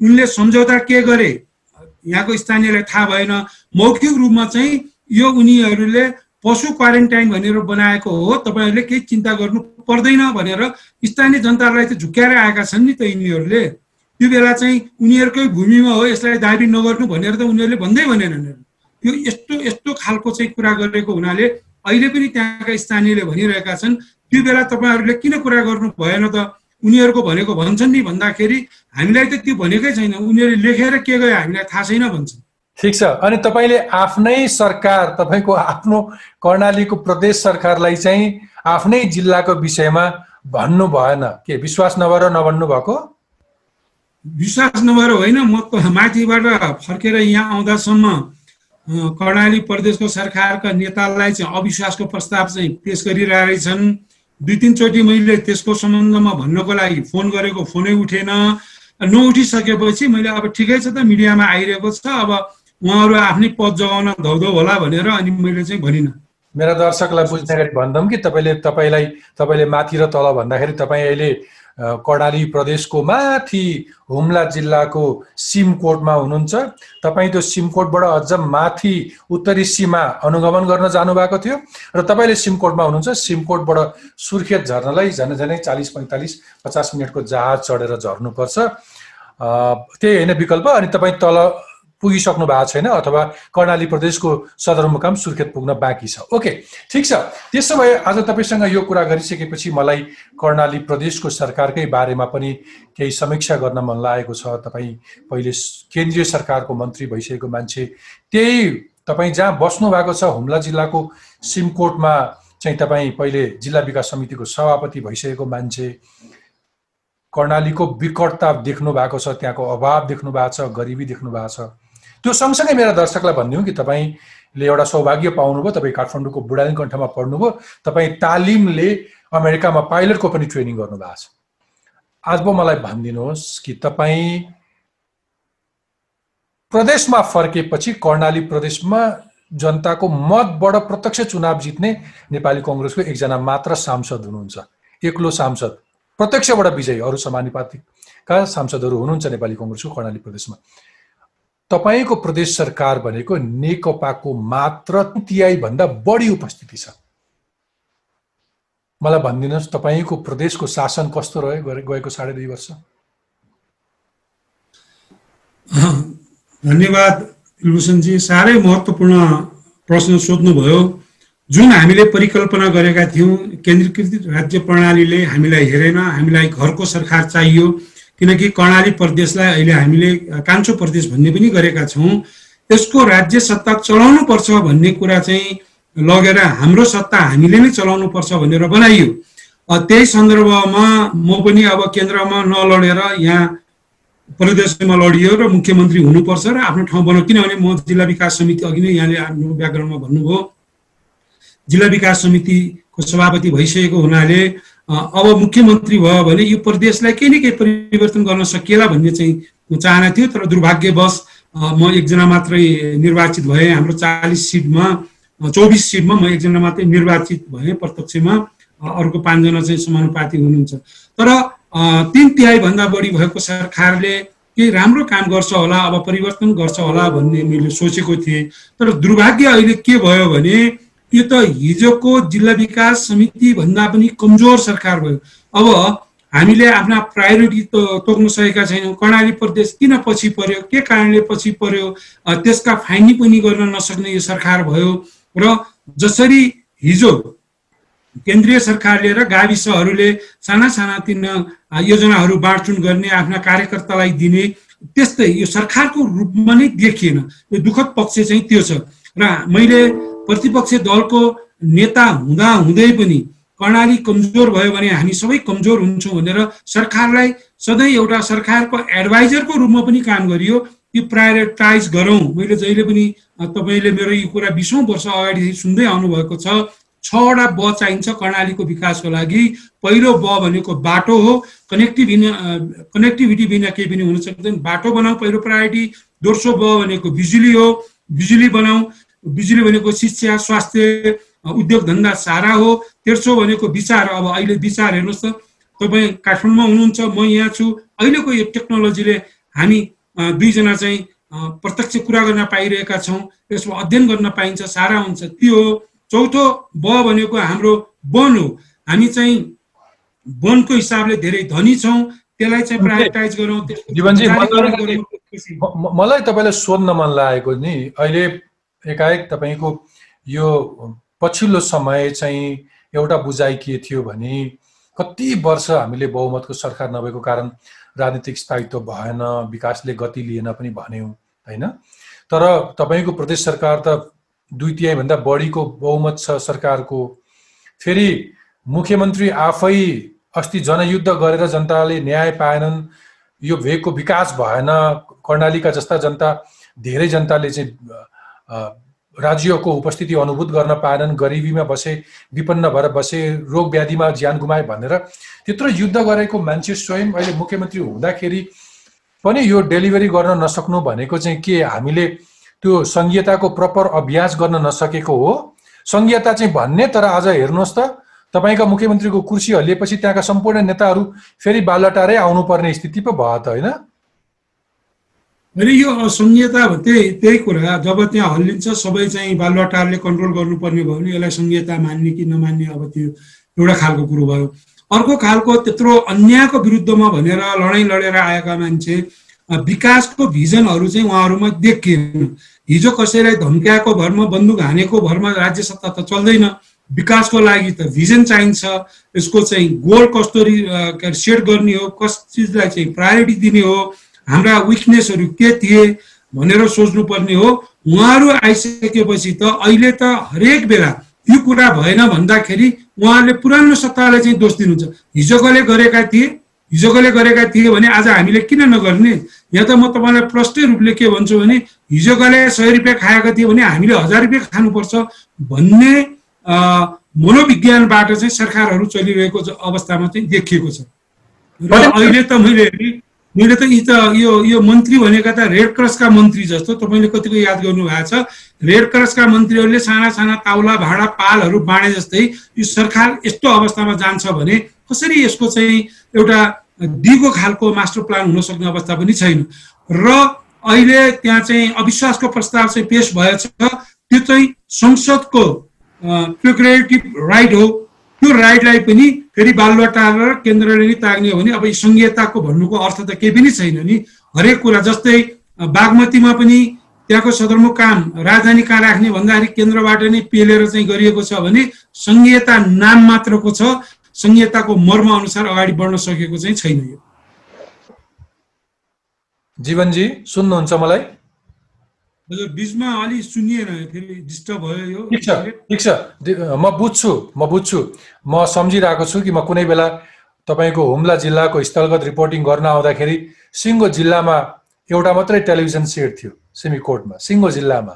उनले सम्झौता के गरे? यहाँको स्थानीयलाई थाहा भएन। मौखिक रूपमा चाहिँ यो उनीहरूले पशु क्वारेन्टाइन भनेर बनाएको हो। तपाईँहरूले केही चिन्ता गर्नु पर्दैन भनेर स्थानीय जनतालाई त झुक्क्याएर आएका छन् नि त यिनीहरूले। त्यो बेला चाहिँ उनीहरूकै भूमिमा हो यसलाई दाबी नगर्नु भनेर त उनीहरूले भन्दै भनेनन् त्यो यस्तो यस्तो खालको चाहिँ कुरा गरेको हुनाले अहिले पनि त्यहाँका स्थानीयले भनिरहेका छन् त्यो बेला तपाईँहरूले किन कुरा गर्नु भएन त? उनीहरूको भनेको भन्छन् नि भन्दाखेरि हामीलाई त त्यो भनेकै छैन। उनीहरूले लेखेर के गयो हामीलाई थाहा छैन भन्छन्। ठिक छ। अनि तपाईँले आफ्नै सरकार तपाईँको आफ्नो कर्णालीको प्रदेश सरकारलाई चाहिँ आफ्नै जिल्लाको विषयमा भन्नु भएन। के विश्वास नभएर नभन्नु भएको? विश्वास नभएर होइन। म माथिबाट फर्केर यहाँ आउँदासम्म कर्णाली प्रदेशको सरकारका नेतालाई चाहिँ अविश्वासको प्रस्ताव चाहिँ पेस गरिरहेछन्। दुई तिनचोटि मैले त्यसको सम्बन्धमा भन्नको लागि फोन गरेको फोनै उठेन। नउठिसकेपछि मैले अब ठिकै छ त मिडियामा आइरहेको छ। अब उहाँहरू आफ्नै पद जगाउन धौधौ होला भनेर अनि मैले चाहिँ भनिनँ। मेरा दर्शकलाई बुझ्ने गरी कि तपाईँले तपाईँलाई तपाईँले माथि र तल भन्दाखेरि तपाईँ अहिले कर्णाली प्रदेशको माथि हुम्ला जिल्लाको सिमकोटमा हुनुहुन्छ। तपाईँ त्यो सिमकोटबाट अझ माथि उत्तरी सीमा अनुगमन गर्न जानुभएको थियो र तपाईँले सिमकोटमा हुनुहुन्छ। सिमकोटबाट सुर्खेत झर्नलाई झन् झनै चालिस पैँतालिस पचास मिनटको जहाज चढेर झर्नुपर्छ। त्यही होइन विकल्प। अनि तपाईँ तल पुगिसक्नु भएको छैन अथवा कर्णाली प्रदेशको सदरमुकाम सुर्खेत पुग्न बाँकी छ। ओके ठिक छ। त्यसो भए आज तपाईँसँग यो कुरा गरिसकेपछि मलाई कर्णाली प्रदेशको सरकारकै बारेमा पनि केही समीक्षा गर्न मन लागेको छ। तपाईँ पहिले केन्द्रीय सरकारको मन्त्री भइसकेको मान्छे त्यही तपाईँ जहाँ बस्नु भएको छ हुम्ला जिल्लाको सिमकोटमा चाहिँ तपाईँ पहिले जिल्ला विकास समितिको सभापति भइसकेको मान्छे कर्णालीको विकटता देख्नु भएको छ त्यहाँको अभाव देख्नु भएको छ गरिबी देख्नु भएको छ। त्यो सँगसँगै मेरा दर्शकलाई भनिदिउँ कि तपाईँले एउटा सौभाग्य पाउनुभयो तपाईँ काठमाडौँको बुढानी कण्ठमा पढ्नुभयो तपाईँ तालिमले अमेरिकामा पाइलटको पनि ट्रेनिङ गर्नुभएको छ। आज पो मलाई भनिदिनुहोस् कि तपाईँ प्रदेशमा फर्केपछि कर्णाली प्रदेशमा जनताको मतबाट प्रत्यक्ष चुनाव जित्ने नेपाली कङ्ग्रेसको एकजना मात्र सांसद हुनुहुन्छ। एक्लो सांसद प्रत्यक्षबाट विजयी अरू समानुपातिकका सांसदहरू हुनुहुन्छ नेपाली कङ्ग्रेसको कर्णाली प्रदेशमा। तपाईँको प्रदेश सरकार भनेको नेकपाको मात्र भन्दा बढी उपस्थिति छ। मलाई भनिदिनुहोस् तपाईँको प्रदेशको शासन कस्तो रह्यो गएको साढे दुई वर्ष? धन्यवाद कुलभूषणजी साह्रै महत्त्वपूर्ण प्रश्न सोध्नुभयो। जुन हामीले परिकल्पना गरेका थियौँ केन्द्रीकृत राज्य प्रणालीले हामीलाई हेरेन हामीलाई घरको सरकार चाहियो। किनकि कर्णाली प्रदेशलाई अहिले हामीले कान्छो प्रदेश भन्ने पनि गरेका छौँ। यसको राज्य सत्ता चलाउनु पर्छ भन्ने कुरा चाहिँ लगेर हाम्रो सत्ता हामीले नै चलाउनु पर्छ भनेर बनाइयो। त्यही सन्दर्भमा म पनि अब केन्द्रमा नलडेर यहाँ प्रदेशमा लडियो र मुख्यमन्त्री हुनुपर्छ र आफ्नो ठाउँ बनाऊ। किनभने म जिल्ला विकास समिति अघि नै यहाँले आफ्नो व्याकरणमा भन्नुभयो। जिल्ला विकास समितिको सभापति भइसकेको हुनाले अब मुख्यमन्त्री भयो भने यो प्रदेशलाई केही न केही परिवर्तन गर्न सकिएला भन्ने चाहिँ चाहना थियो तर दुर्भाग्यवश म एकजना मात्रै निर्वाचित भएँ हाम्रो चालिस सिटमा चौबिस सिटमा म एकजना मात्रै निर्वाचित भएँ प्रत्यक्षमा अर्को पाँचजना चाहिँ समानुपाती हुनुहुन्छ। तर तिन तिहाईभन्दा बढी भएको सरकारले केही राम्रो काम गर्छ होला अब परिवर्तन गर्छ होला भन्ने मैले सोचेको थिएँ। तर दुर्भाग्य अहिले के भयो भने यो त हिजोको जिल्ला विकास समिति भन्दा पनि कमजोर सरकार भयो। अब हामीले आफ्ना प्रायोरिटी तोक्न सकेका छैनौँ। कर्णाली प्रदेश किन पछि पर्यो? के कारणले पछि पर्यो? त्यसका फाइनी पनि गर्न नसक्ने यो सरकार भयो। र जसरी हिजो केन्द्रीय सरकारले र गाविसहरूले साना साना तिन योजनाहरू बाँडचुन गर्ने आफ्ना कार्यकर्तालाई दिने त्यस्तै यो सरकारको रूपमा नै देखिएन। यो दुःखद पक्ष चाहिँ त्यो छ। र मैले प्रतिपक्ष दलको नेता हुँदा हुँदै पनि कर्णाली कमजोर भयो भने हामी सबै कमजोर हुन्छौँ भनेर सरकारलाई सधैँ एउटा सरकारको एडभाइजरको रूपमा पनि काम गरियो। यो प्रायोरिटाइज गरौँ। मैले जहिले पनि तपाईँले मेरो यो कुरा बिसौँ वर्ष अगाडि सुन्दै आउनुभएको छ छवटा ब चाहिन्छ कर्णालीको विकासको लागि। पहिलो ब भनेको बाटो हो। कनेक्टिभ कनेक्टिभिटी बिना केही पनि हुन सक्दैन। बाटो बनाऊ पहिलो प्रायोरिटी दोस्रो ब भनेको बिजुली हो। बिजुली बनाऊ। बिजुली भनेको शिक्षा स्वास्थ्य उद्योग धन्दा सारा हो। तेर्सो भनेको विचार अब अहिले विचार हेर्नुहोस् त तपाईँ काठमाडौँमा हुनुहुन्छ म यहाँ छु। अहिलेको यो टेक्नोलोजीले हामी दुईजना चाहिँ प्रत्यक्ष कुरा गर्न पाइरहेका छौँ। यसमा अध्ययन गर्न पाइन्छ सारा हुन्छ। त्यो हो। चौथो ब भनेको हाम्रो वन हो। हामी चाहिँ वनको हिसाबले धेरै धनी छौँ। त्यसलाई चाहिँ प्रायोरिटाइज गरौँ। मलाई तपाईँलाई सोध्न मन लागेको नि। अहिले एकाएक तपाईँको यो पछिल्लो समय चाहिँ एउटा बुझाइ के थियो भने कति वर्ष हामीले बहुमतको सरकार नभएको कारण राजनीतिक स्थायित्व भएन विकासले गति लिएन पनि भन्यौँ होइन? तर तपाईँको प्रदेश सरकार त दुई तिहाईभन्दा बढीको बहुमत छ सरकारको। फेरि मुख्यमन्त्री आफै अस्ति जनयुद्ध गरेर जनताले न्याय पाएनन् यो भेगको विकास भएन कर्णालीका जस्ता जनता धेरै जनताले चाहिँ राज्यको उपस्थिति अनुभूत गर्न पाएनन् गरिबीमा बसे विपन्न भएर बसे रोग व्याधिमा ज्यान गुमाए भनेर त्यत्रो युद्ध गरेको मान्छे स्वयं अहिले मुख्यमन्त्री हुँदाखेरि पनि यो डेलिभरी गर्न नसक्नु भनेको चाहिँ के? हामीले त्यो सङ्घीयताको प्रपर अभ्यास गर्न नसकेको हो। सङ्घीयता चाहिँ भन्ने तर आज हेर्नुहोस् त तपाईँका मुख्यमन्त्रीको कुर्सी हल्लिएपछि त्यहाँका सम्पूर्ण नेताहरू फेरि बालटारै आउनुपर्ने स्थिति पो भयो त होइन? अनि यो असङ्घीयता त्यही त्यही कुरा। जब त्यहाँ हल्लिन्छ सबै चाहिँ बालुवाटारले कन्ट्रोल गर्नुपर्ने भयो भने यसलाई सङ्घीयता मान्ने कि नमान्ने अब त्यो एउटा खालको कुरो भयो। अर्को खालको त्यत्रो अन्यायको विरुद्धमा भनेर लडाइँ लडेर आएका मान्छे विकासको भिजनहरू चाहिँ उहाँहरूमा देखिएन। हिजो कसैलाई धम्क्याएको भरमा बन्दुक हानेको भरमा राज्य सत्ता त चल्दैन। विकासको लागि त भिजन चाहिन्छ। यसको चाहिँ गोल कस्तोरी सेट गर्ने हो कस चिजलाई चाहिँ प्रायोरिटी दिने हो। हाम्रा विकनेसहरू के थिए भनेर सोच्नुपर्ने हो। उहाँहरू आइसकेपछि त अहिले त हरेक बेला यो कुरा भएन भन्दाखेरि उहाँहरूले पुरानो सत्तालाई चाहिँ दोष दिनुहुन्छ। हिजोकोले गरेका थिए? हिजोकोले गरेका थिए भने आज हामीले किन नगर्ने? यहाँ त म तपाईँलाई प्रष्टै रूपले के भन्छु भने हिजोकाले सय रुपियाँ खाएका थिए भने हामीले हजार रुपियाँ खानुपर्छ भन्ने मनोविज्ञानबाट चाहिँ सरकारहरू चलिरहेको अवस्थामा चाहिँ देखिएको छ। र अहिले त मैले मैले त यी त यो यो मन्त्री भनेका त रेड क्रसका मन्त्री जस्तो तपाईँले कतिको याद गर्नु भएको छ रेड क्रसका मन्त्रीहरूले साना साना ताउला भाँडा पालहरू बाँडे जस्तै यो सरकार यस्तो अवस्थामा जान्छ भने कसरी यसको चाहिँ एउटा दिगो खालको मास्टर प्लान हुन सक्ने अवस्था पनि छैन। र अहिले त्यहाँ चाहिँ अविश्वासको प्रस्ताव चाहिँ पेस भएछ। त्यो चाहिँ संसदको प्रोक्रेटिभ राइट हो। त्यो राइटलाई पनि फेरि बालुवाटा र केन्द्रले नै ताग्ने हो भने अब सङ्घीयताको भन्नुको अर्थ त केही पनि छैन नि। हरेक कुरा जस्तै बागमतीमा पनि त्यहाँको सदरमुकाम राजधानी कहाँ राख्ने भन्दाखेरि केन्द्रबाट नै पेलेर चाहिँ गरिएको छ भने सङ्घीयता नाम मात्रको छ। संहिताको मर्म अनुसार अगाडि बढ्न सकेको चाहिँ छैन यो। जीवनजी सुन्नुहुन्छ मलाई? हजुर बिचमा अलि सुनिएन फेरि डिस्टर्ब भयो यो। ठिक छ ठिक छ। म बुझ्छु म बुझ्छु। म सम्झिरहेको छु कि म कुनै बेला तपाईँको हुम्ला जिल्लाको स्थलगत रिपोर्टिङ गर्न आउँदाखेरि सिङ्गो जिल्लामा एउटा मात्रै टेलिभिजन सेट थियो सिमीकोटमा सिङ्गो जिल्लामा।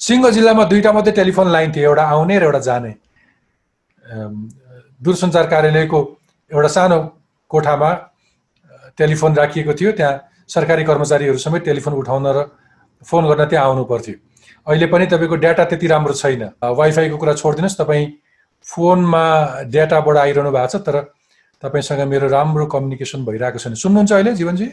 सिङ्गो जिल्लामा दुईवटा मात्रै टेलिफोन लाइन थियो एउटा आउने र एउटा जाने। दूरसञ्चार कार्यालयको एउटा सानो कोठामा टेलिफोन राखिएको थियो त्यहाँ सरकारी कर्मचारीहरू समेत टेलिफोन उठाउन र फोन गर्न त्यहाँ आउनु पर्थ्यो। अहिले पनि तपाईँको डाटा त्यति राम्रो छैन। वाइफाईको कुरा छोडिदिनुहोस् तपाईँ फोनमा डाटाबाट आइरहनु भएको छ तर तपाईँसँग मेरो राम्रो कम्युनिकेसन भइरहेको छैन। सुन्नुहुन्छ अहिले जीवनजी?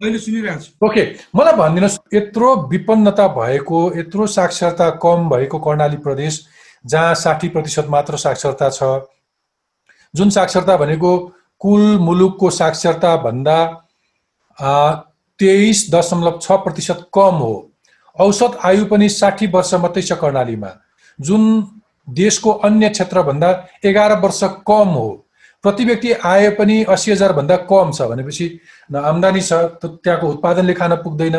अहिले सुनिरहेको छु। ओके मलाई भनिदिनुहोस् यत्रो विपन्नता भएको यत्रो साक्षरता कम भएको कर्णाली प्रदेश जहाँ साठी प्रतिशत मात्र साक्षरता छ जुन साक्षरता भनेको कुल मुलुकको साक्षरता भन्दा तेइस दशमलव छ प्रतिशत कम हो। औसत आयु पनि साठी वर्ष मात्रै छ कर्णालीमा। जुन देशको अन्य क्षेत्रभन्दा एघार वर्ष कम हो। प्रति व्यक्ति आय पनि अस्सी हजारभन्दा कम छ भनेपछि आम्दानी छ त्यहाँको उत्पादनले खान पुग्दैन।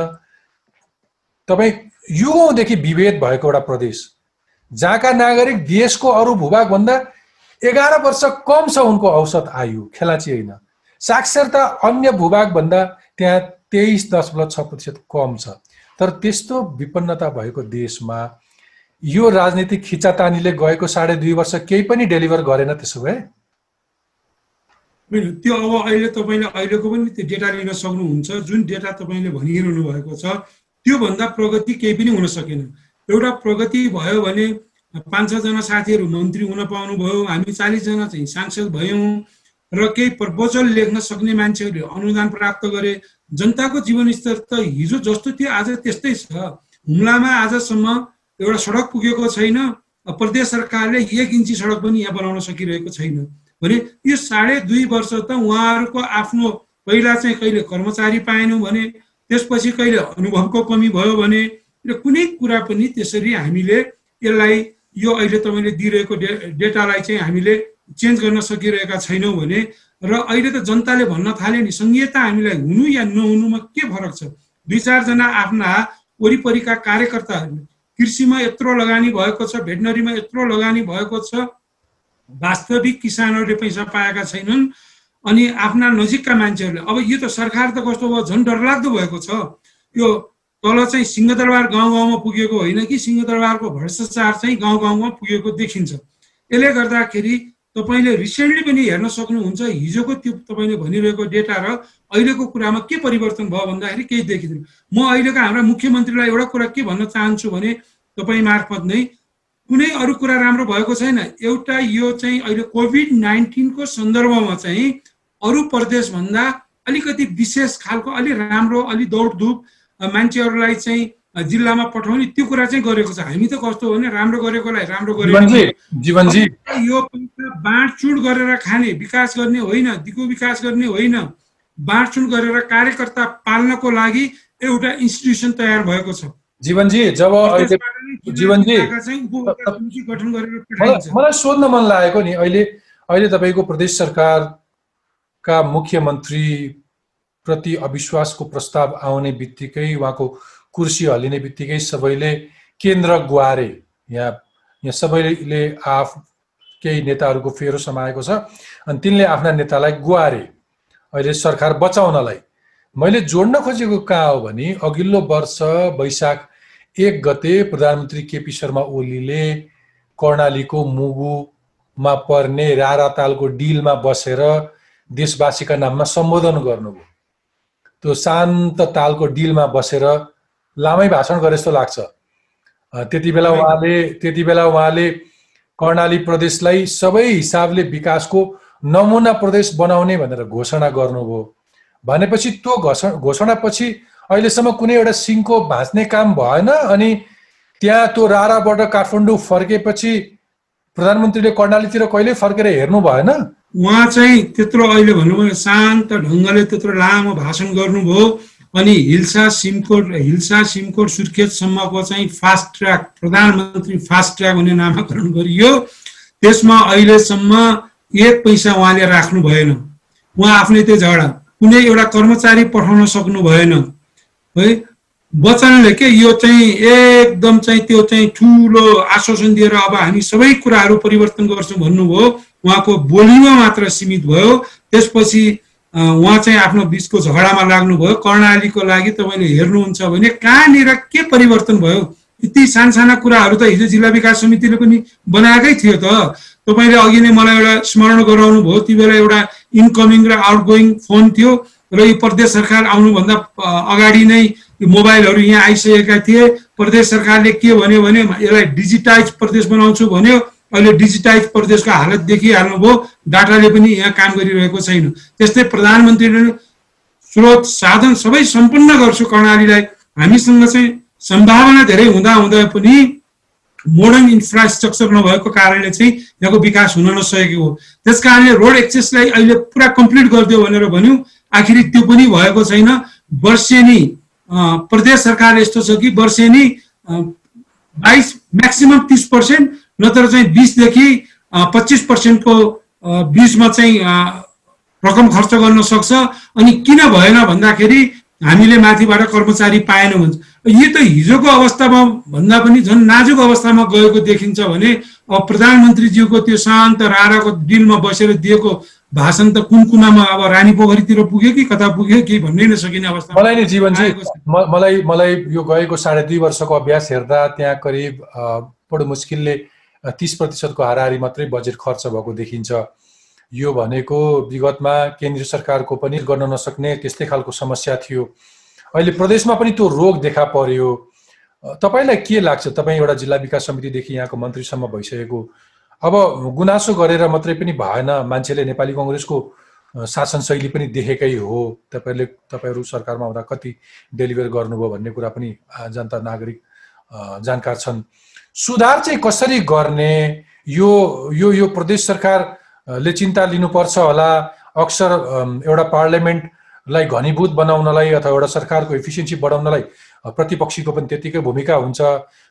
तपाईँ युगौँदेखि विभेद भएको एउटा प्रदेश। जहाँका नागरिक देशको अरू भूभागभन्दा एघार वर्ष कम छ उनको औसत आयु। खेलाची होइन। साक्षरता अन्य भूभागभन्दा त्यहाँ तेइस दशमलव छ प्रतिशत कम छ। तर त्यस्तो विपन्नता भएको देशमा यो राजनीतिक खिचातानीले गएको साढे दुई वर्ष केही पनि डेलिभर गरेन त्यसो भए? होइन त्यो अब अहिले तपाईँले अहिलेको पनि त्यो डेटा लिन सक्नुहुन्छ। जुन डेटा तपाईँले भनिरहनु भएको छ त्योभन्दा प्रगति केही पनि हुन सकेन। एउटा प्रगति भयो भने पाँच छजना साथीहरू मन्त्री हुन पाउनुभयो हामी चालिसजना चाहिँ सांसद भयौँ र केही प्रपोजल लेख्न सक्ने मान्छेहरूले अनुदान प्राप्त गरे जनताको जीवनस्तर त हिजो जस्तो थियो आज त्यस्तै छ। हुम्लामा आजसम्म एउटा सडक पुगेको छैन। प्रदेश सरकारले एक इन्ची सडक पनि यहाँ बनाउन सकिरहेको छैन। भने यो साढे दुई वर्ष त उहाँहरूको आफ्नो पहिला चाहिँ कहिले कर्मचारी पाएनौँ भने त्यसपछि कहिले अनुभवको कमी भयो भने र कुनै कुरा पनि त्यसरी हामीले यसलाई यो अहिले तपाईँले दिइरहेको डे डेटालाई चाहिँ हामीले चेन्ज गर्न सकिरहेका छैनौँ भने र अहिले त जनताले भन्न थाले नि सङ्घीयता हामीलाई हुनु या नहुनुमा के फरक छ? दुई चारजना आफ्ना वरिपरिका कार्यकर्ताहरूले कृषिमा यत्रो लगानी भएको छ भेटनरीमा यत्रो लगानी भएको छ वास्तविक किसानहरूले पैसा पाएका छैनन् अनि आफ्ना नजिकका मान्छेहरूले। अब यो त सरकार त कस्तो भयो? झन् डरलाग्दो भएको छ। यो तल चाहिँ सिंहदरबार गाउँ गाउँमा पुगेको होइन कि सिंहदरबारको भ्रष्टाचार चाहिँ गाउँ गाउँमा पुगेको देखिन्छ। यसले गर्दाखेरि तपाईँले रिसेन्टली पनि हेर्न सक्नुहुन्छ हिजोको त्यो तपाईँले भनिरहेको डेटा र अहिलेको कुरामा के परिवर्तन भयो भन्दाखेरि केही देखिँदैन। म अहिलेको हाम्रा मुख्यमन्त्रीलाई एउटा कुरा के भन्न चाहन्छु भने तपाईँ मार्फत नै कुनै अरू कुरा राम्रो भएको छैन। एउटा यो चाहिँ अहिले कोभिड नाइन्टिनको सन्दर्भमा चाहिँ अरू प्रदेशभन्दा अलिकति विशेष खालको अलि राम्रो अलि दौडधुप मान्छेहरूलाई चाहिँ जिल्लामा पठाउने त्यो कुरा चाहिँ गरेको छ। हामी त कस्तो हो भने राम्रो गरेकोलाई राम्रो गरेको यो पैसा बाँडचुड गरेर खाने विकास गर्ने होइन दिगो विकास गर्ने होइन बाँडचुड गरेर कार्यकर्ता पाल्नको लागि एउटा इन्स्टिट्युसन तयार भएको छ। जीवनजी जब जीवनजी मलाई सोध्न मन लागेको नि अहिले अहिले तपाईँको प्रदेश सरकारका मुख्यमन्त्री प्रति अविश्वासको प्रस्ताव आउने बित्तिकै उहाँको कुर्सी हल्लिने बित्तिकै सबैले केन्द्र गुहारे यहाँ यहाँ सबैले आफ केही नेताहरूको फेरो समाएको छ। अनि तिनले आफ्ना नेतालाई गुहारे अहिले सरकार बचाउनलाई। मैले जोड्न खोजेको कहाँ हो भने अघिल्लो वर्ष वैशाख एक गते प्रधानमन्त्री केपी शर्मा ओलीले कर्णालीको मुगुमा पर्ने रारा तालको डिलमा बसेर देशवासीका नाममा सम्बोधन गर्नुभयो। त्यो शान्त तालको डिलमा बसेर लामै भाषण गरे जस्तो लाग्छ। त्यति बेला उहाँले त्यति बेला उहाँले कर्णाली प्रदेशलाई सबै हिसाबले विकासको नमुना प्रदेश बनाउने भनेर घोषणा गर्नुभयो। भनेपछि त्यो घोषणा घोषणापछि अहिलेसम्म कुनै एउटा सिङको भाँच्ने काम भएन अनि त्यहाँ त्यो राराबाट काठमाडौँ फर्केपछि प्रधानमन्त्रीले कर्णालीतिर कहिले फर्केर हेर्नु भएन। उहाँ चाहिँ त्यत्रो अहिले भन्नुभयो शान्त ढङ्गले त्यत्रो लामो भाषण गर्नुभयो। अनि हिल्सा सिमकोट हिल्सा सिमकोट सुर्खेतसम्मको चाहिँ फास्ट ट्र्याक प्रधानमन्त्री फास्ट ट्र्याक भन्ने नामाकरण गरियो। त्यसमा अहिलेसम्म एक पैसा उहाँले राख्नु भएन। उहाँ आफ्नै त्यो झगडा। कुनै एउटा कर्मचारी पठाउन सक्नु भएन। है? वचनले के? यो चाहिँ एकदम चाहिँ त्यो चाहिँ ठुलो आश्वासन दिएर अब हामी सबै कुराहरू परिवर्तन गर्छौँ भन्नुभयो। उहाँको बोलीमा मात्र सीमित भयो। त्यसपछि उहाँ चाहिँ आफ्नो बिचको झगडामा लाग्नुभयो। कर्णालीको लागि तपाईँले हेर्नुहुन्छ भने कहाँनिर के परिवर्तन भयो? यति सानसाना कुराहरू त हिजो जिल्ला विकास समितिले पनि बनाएकै थियो त। तपाईँले अघि नै मलाई एउटा स्मरण गराउनु भयो ती बेला एउटा इन्कमिङ र आउटगोइङ फोन थियो र यो प्रदेश सरकार आउनुभन्दा अगाडि नै मोबाइलहरू यहाँ आइसकेका थिए। प्रदेश सरकारले के भन्यो भने यसलाई डिजिटाइज प्रदेश बनाउँछु भन्यो। अहिले डिजिटाइज प्रदेशको हालत देखिहाल्नुभयो डाटाले पनि यहाँ काम गरिरहेको छैन। त्यस्तै प्रधानमन्त्रीले स्रोत साधन सबै सम्पन्न गर्छु कर्णालीलाई हामीसँग चाहिँ सम्भावना धेरै हुँदा हुँदा पनि मोडर्न इन्फ्रास्ट्रक्चर नभएको कारणले चाहिँ यहाँको विकास हुन नसकेको हो। त्यस कारणले रोड एक्सेसलाई अहिले पुरा कम्प्लिट गरिदियो भनेर भन्यौँ। आखिरी त्यो पनि भएको छैन। वर्षेनी प्रदेश सरकार यस्तो छ कि वर्षेनी बाइस म्याक्सिमम् तिस पर्सेन्ट नत्र चाहिँ बिसदेखि पच्चिस पर्सेन्टको बिचमा चाहिँ रकम खर्च गर्न सक्छ। अनि किन भएन भन्दाखेरि हामीले माथिबाट कर्मचारी पाएनौँ भन्छ यो त हिजोको अवस्थामा भन्दा पनि झन् नाजुक अवस्थामा गएको देखिन्छ भने अब प्रधानमन्त्रीज्यूको त्यो शान्त राराको डिलमा बसेर दिएको भाषण त कुन कुनामा अब रानी पोखरीतिर पुग्यो कि कता पुग्यो केही भन्नै नसकिने अवस्था मलाई नि जीवन चाहिँ मलाई मलाई यो गएको साढे दुई वर्षको अभ्यास हेर्दा त्यहाँ करिब बडो मुस्किलले तिस प्रतिशतको हाराहारी मात्रै बजेट खर्च भएको देखिन्छ। यो भनेको विगतमा केन्द्रीय सरकारको पनि गर्न नसक्ने त्यस्तै खालको समस्या थियो। अहिले प्रदेशमा पनि त्यो रोग देखा पर्यो। तपाईँलाई के लाग्छ? तपाईँ एउटा जिल्ला विकास समितिदेखि यहाँको मन्त्रीसम्म भइसकेको। अब गुनासो गरेर मात्रै पनि भएन मान्छेले नेपाली कङ्ग्रेसको शासन शैली पनि देखेकै हो। तपाईँहरूले तपाईँहरू सरकारमा हुँदा कति डेलिभर गर्नुभयो भन्ने कुरा पनि जनता नागरिक जानकार छन्। सुधार चाहिँ कसरी गर्ने? यो यो यो प्रदेश सरकारले चिन्ता लिनुपर्छ होला। अक्सर एउटा पार्लियामेन्टलाई घनीभूत बनाउनलाई अथवा एउटा सरकारको इफिसियन्सी बढाउनलाई प्रतिपक्षीको पनि त्यतिकै भूमिका हुन्छ।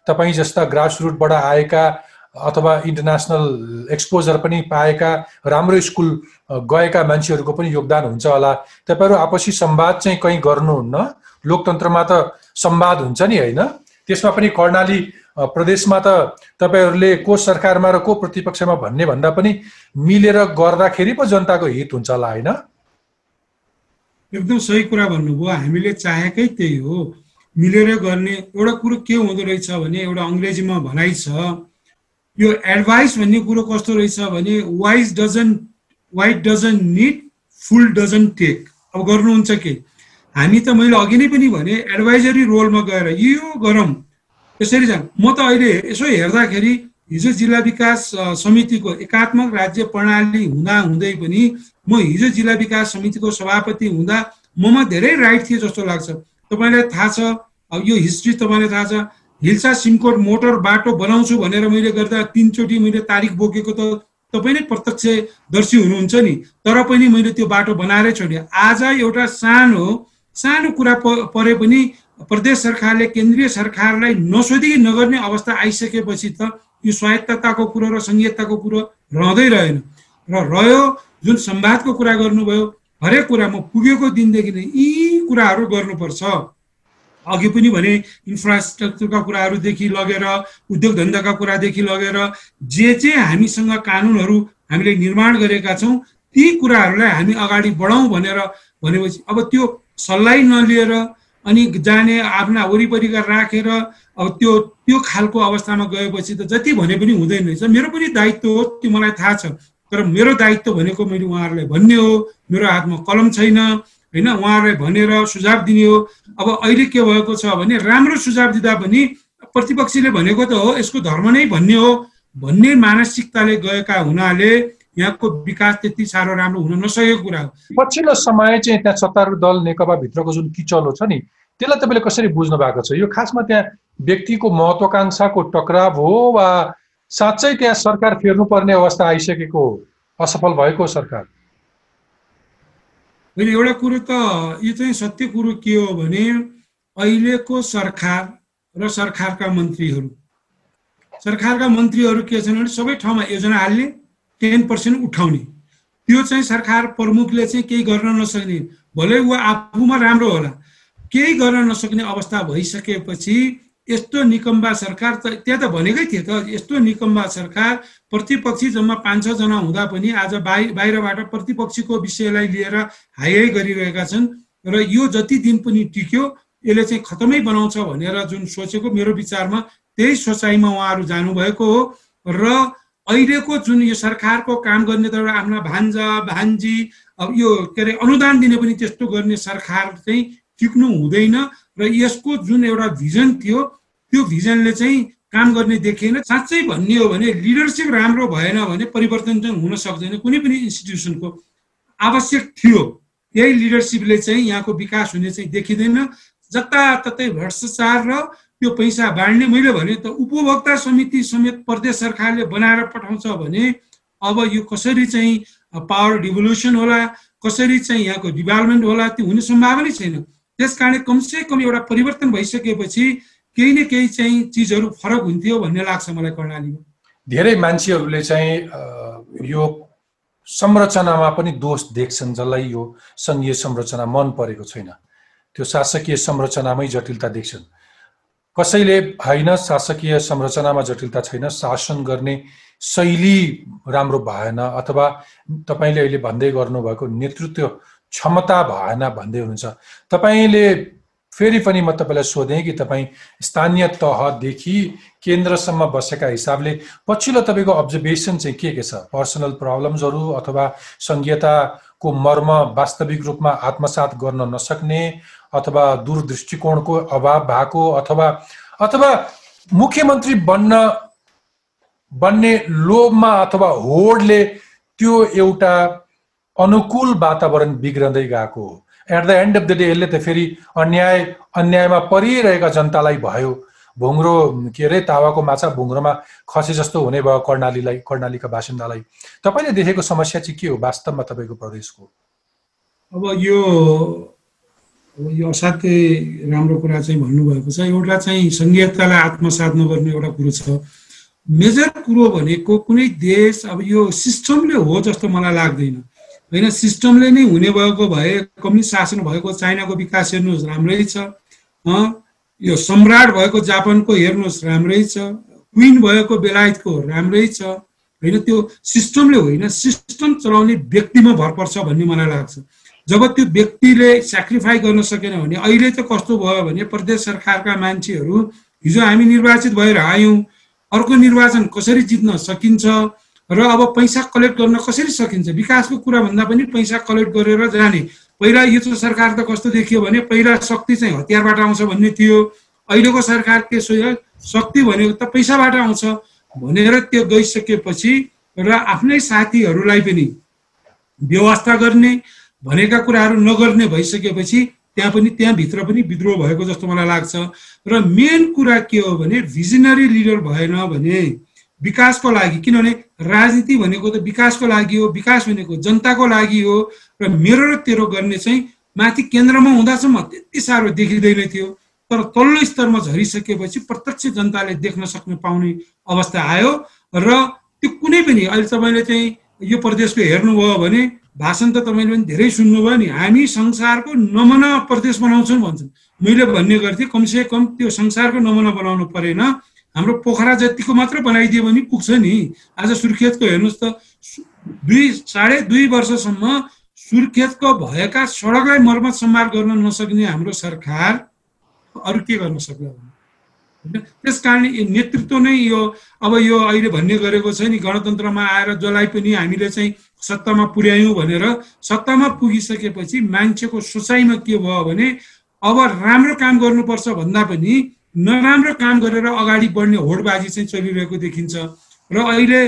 तपाईँ जस्ता ग्रास रुटबाट आएका अथवा इन्टरनेसनल एक्सपोजर पनि पाएका राम्रो स्कुल गएका मान्छेहरूको पनि योगदान हुन्छ होला। तपाईँहरू आपसी संवाद चाहिँ कहीँ गर्नुहुन्न? लोकतन्त्रमा त संवाद हुन्छ नि होइन? त्यसमा पनि कर्णाली प्रदेशमा त तपाईँहरूले को सरकारमा र को प्रतिपक्षमा भन्ने भन्दा पनि मिलेर गर्दाखेरि पो जनताको हित हुन्छ होला होइन? एकदम सही कुरा भन्नुभयो। हामीले चाहेकै त्यही हो। मिलेर गर्ने एउटा कुरो के हुँदो रहेछ भने एउटा अङ्ग्रेजीमा भनाइ छ यो एडभाइस भन्ने कुरो कस्तो रहेछ भने wise dozen white dozen need full dozen take अब गर्नुहुन्छ के? हामी त मैले अघि नै पनि भने एडभाइजरी रोलमा गएर यो गरौँ। यसरी जाउँ म त अहिले यसो हेर्दाखेरि हिजो जिल्ला विकास समितिको एकात्मक राज्य प्रणाली हुँदा हुँदै पनि म हिजो जिल्ला विकास समितिको सभापति हुँदा ममा धेरै राइट थिए जस्तो लाग्छ। तपाईँलाई थाहा छ यो हिस्ट्री तपाईँलाई थाहा छ हिल्सा सिमकोट मोटर बाटो बनाउँछु भनेर मैले गर्दा तिनचोटि मैले तारिक बोकेको त तपाईँ नै प्रत्यक्षदर्शी हुनुहुन्छ नि तर पनि मैले त्यो बाटो बनाएरै छोडेँ। आज एउटा सानो सानो कुरा परे पनि प्रदेश सरकारले केन्द्रीय सरकारलाई नसोधी नगर्ने अवस्था आइसकेपछि त यो स्वायत्तताको कुरो र संहिताको कुरो रहँदै रहेन। र रह्यो जुन संवादको कुरा गर्नुभयो हरेक कुरामा पुगेको दिनदेखि नै यी कुराहरू गर्नुपर्छ। अघि पनि भने इन्फ्रास्ट्रक्चरका कुराहरूदेखि लगेर उद्योग धन्दाका कुरादेखि लगेर जे जे हामीसँग कानुनहरू हामीले निर्माण गरेका छौँ ती कुराहरूलाई हामी अगाडि बढाउँ भनेर भनेपछि अब त्यो सल्लाह नलिएर अनि जाने आफ्ना वरिपरिका राखेर अब त्यो त्यो खालको अवस्थामा गएपछि त जति भने पनि हुँदैन रहेछ। मेरो पनि दायित्व हो त्यो मलाई थाहा छ। तर मेरो दायित्व भनेको मैले उहाँहरूलाई भन्ने हो मेरो हातमा कलम छैन होइन? उहाँहरूलाई भनेर सुझाव दिने हो। अब अहिले के भएको छ भने राम्रो सुझाव दिँदा पनि प्रतिपक्षीले भनेको त हो यसको धर्म नै भन्ने हो। भन्ने मानसिकताले गएका हुनाले यहाँको विकास त्यति साह्रो राम्रो हुन नसकेको कुरा हो। पछिल्लो समय चाहिँ त्यहाँ सत्तारूढ दल नेकपा भित्रको जुन किचलो छ नि त्यसलाई तपाईँले कसरी बुझ्नु भएको छ? यो खासमा त्यहाँ व्यक्तिको महत्वाकांक्षाको टक्राव हो वा साँच्चै त्यहाँ सरकार फेर्नुपर्ने अवस्था आइसकेको असफल भएको सरकार? होइन एउटा कुरो त यो चाहिँ सत्य कुरो के हो भने अहिलेको सरकार र सरकारका मन्त्रीहरू। सरकारका मन्त्रीहरू के छन् भने सबै ठाउँमा योजना हाल्ने टेन पर्सेन्ट उठाउने। त्यो चाहिँ सरकार प्रमुखले चाहिँ केही गर्न नसक्ने। भले ऊ आफूमा राम्रो होला। केही गर्न नसक्ने अवस्था भइसकेपछि यस्तो निकम्बा सरकार त त्यहाँ त भनेकै थियो त यस्तो निकम्बा सरकार प्रतिपक्षी जम्मा पाँच छजना हुँदा पनि आज बाहिर बाहिरबाट प्रतिपक्षीको विषयलाई लिएर हाई गरिरहेका छन् र यो जति दिन पनि टिक्यो यसले चाहिँ खतमै बनाउँछ भनेर जुन सोचेको मेरो विचारमा त्यही सोचाइमा उहाँहरू जानुभएको हो। र अहिलेको जुन यो सरकारको काम गर्ने त एउटा आफ्ना भान्जा भान्जी अब यो के अरे अनुदान दिने पनि त्यस्तो गर्ने सरकार चाहिँ टिक्नु हुँदैन र यसको जुन एउटा भिजन थियो त्यो भिजनले चाहिँ काम गर्ने देखिएन। साँच्चै भन्ने हो भने लिडरसिप राम्रो भएन भने परिवर्तन चाहिँ हुन सक्दैन। कुनै पनि इन्स्टिट्युसनको आवश्यक थियो यही लिडरसिपले चाहिँ यहाँको विकास हुने चाहिँ देखिँदैन। जताततै भ्रष्टाचार र त्यो पैसा बाँड्ने मैले भने त उपभोक्ता समिति समेत प्रदेश सरकारले बनाएर पठाउँछ भने अब यो कसरी चाहिँ पावर डिभोल्युसन होला कसरी चाहिँ यहाँको डेभलपमेन्ट होला त्यो हुने सम्भावनै छैन। त्यस कारण कमसे कम एउटा परिवर्तन भइसकेपछि केही न केही चाहिँ चिजहरू फरक हुन्थ्यो भन्ने लाग्छ मलाई कर्णालीमा। धेरै मान्छेहरूले चाहिँ यो संरचनामा पनि दोष देख्छन् जसलाई यो सङ्घीय संरचना मन परेको छैन। त्यो शासकीय संरचनामै जटिलता देख्छन्। कसैले होइन शासकीय संरचनामा जटिलता छैन शासन गर्ने शैली राम्रो भएन अथवा तपाईँले अहिले भन्दै गर्नुभएको नेतृत्व क्षमता भएन भन्दै हुनुहुन्छ। तपाईँले फेरि पनि म तपाईँलाई सोधेँ कि तपाईँ स्थानीय तहदेखि केन्द्रसम्म बसेका हिसाबले पछिल्लो तपाईँको अब्जर्भेसन चाहिँ के के छ? पर्सनल प्रब्लम्सहरू अथवा सङ्घीयताको मर्म वास्तविक रूपमा आत्मसात गर्न नसक्ने अथवा दूरदृष्टिकोणको अभाव भएको अथवा अथवा मुख्यमन्त्री बन्न बन्ने लोभमा अथवा होडले त्यो एउटा अनुकूल वातावरण बिग्रँदै गएको हो। At the end of the day यसले त फेरि अन्याय अन्यायमा परिरहेका जनतालाई भयो। भुङ्रो के अरे तावाको माछा भुङ्रोमा खसे जस्तो हुने भयो कर्णालीलाई कर्णालीका बासिन्दालाई। तपाईँले देखेको समस्या चाहिँ के हो वास्तवमा तपाईँको प्रदेशको? अब यो यो असाध्यै राम्रो कुरा चाहिँ भन्नुभएको छ एउटा चाहिँ सङ्घीयतालाई आत्मसात नगर्ने एउटा कुरो छ। मेजर कुरो भनेको कुनै देश अब यो सिस्टमले हो जस्तो मलाई लाग्दैन। होइन सिस्टमले नै हुने भएको भए कम्युनिस्ट शासन भएको चाइनाको विकास हेर्नुहोस् राम्रै छ। यो सम्राट भएको जापानको हेर्नुहोस् राम्रै छ। क्विन भएको बेलायतको राम्रै छ। होइन त्यो सिस्टमले होइन सिस्टम चलाउने व्यक्तिमा भर पर्छ भन्ने मलाई लाग्छ। जब त्यो व्यक्तिले सेक्रिफाई गर्न सकेन भने अहिले चाहिँ कस्तो भयो भने प्रदेश सरकारका मान्छेहरू हिजो हामी निर्वाचित भएर आयौँ। अर्को निर्वाचन कसरी जित्न सकिन्छ र अब पैसा कलेक्ट गर्न कसरी सकिन्छ? विकासको कुरा भन्दा पनि पैसा कलेक्ट गरेर जाने। पहिला यो सरकार त कस्तो देखियो भने पहिला शक्ति चाहिँ हतियारबाट आउँछ भन्ने थियो। अहिलेको सरकार त्यसो शक्ति भनेको त पैसाबाट आउँछ भनेर त्यो गइसकेपछि र आफ्नै साथीहरूलाई पनि व्यवस्था गर्ने भनेका कुराहरू नगर्ने भइसकेपछि त्यहाँ पनि त्यहाँभित्र पनि विद्रोह भएको जस्तो मलाई लाग्छ। र मेन कुरा के हो भने भिजनरी लिडर भएन भने विकासको लागि किनभने राजनीति भनेको त विकासको लागि हो विकास भनेको जनताको लागि हो। र मेरो र तेरो गर्ने चाहिँ माथि केन्द्रमा हुँदासम्म त्यति साह्रो देखिँदैन थियो। तर तल्लो स्तरमा झरिसकेपछि प्रत्यक्ष जनताले देख्न सक्ने पाउने अवस्था आयो। र त्यो कुनै पनि अहिले तपाईँले चाहिँ यो प्रदेशको हेर्नुभयो भने भाषण त तपाईँले पनि धेरै सुन्नुभयो नि। हामी संसारको नमुना प्रदेश बनाउँछौँ भन्छन्। मैले भन्ने गर्थेँ कमसे कम त्यो संसारको नमुना बनाउनु परेन। हाम्रो पोखरा जतिको मात्र बनाइदियो भने पुग्छ नि। आज सुर्खेतको हेर्नुहोस् त दुई साढे दुई वर्षसम्म सुर्खेतको भएका सडकलाई मर्मत सम्हार गर्न नसक्ने हाम्रो सरकार अरू के गर्न सक्ला होइन? त्यस कारण नेतृत्व नै यो अब यो अहिले भन्ने गरेको छ नि गणतन्त्रमा आएर जसलाई पनि हामीले चाहिँ सत्तामा पुर्यायौँ भनेर सत्तामा पुगिसकेपछि मान्छेको सोचाइमा के भयो भने अब राम्रो काम गर्नुपर्छ भन्दा पनि नराम्रो काम गरेर अगाडि बढ्ने होडबाजी चाहिँ चलिरहेको देखिन्छ। र अहिले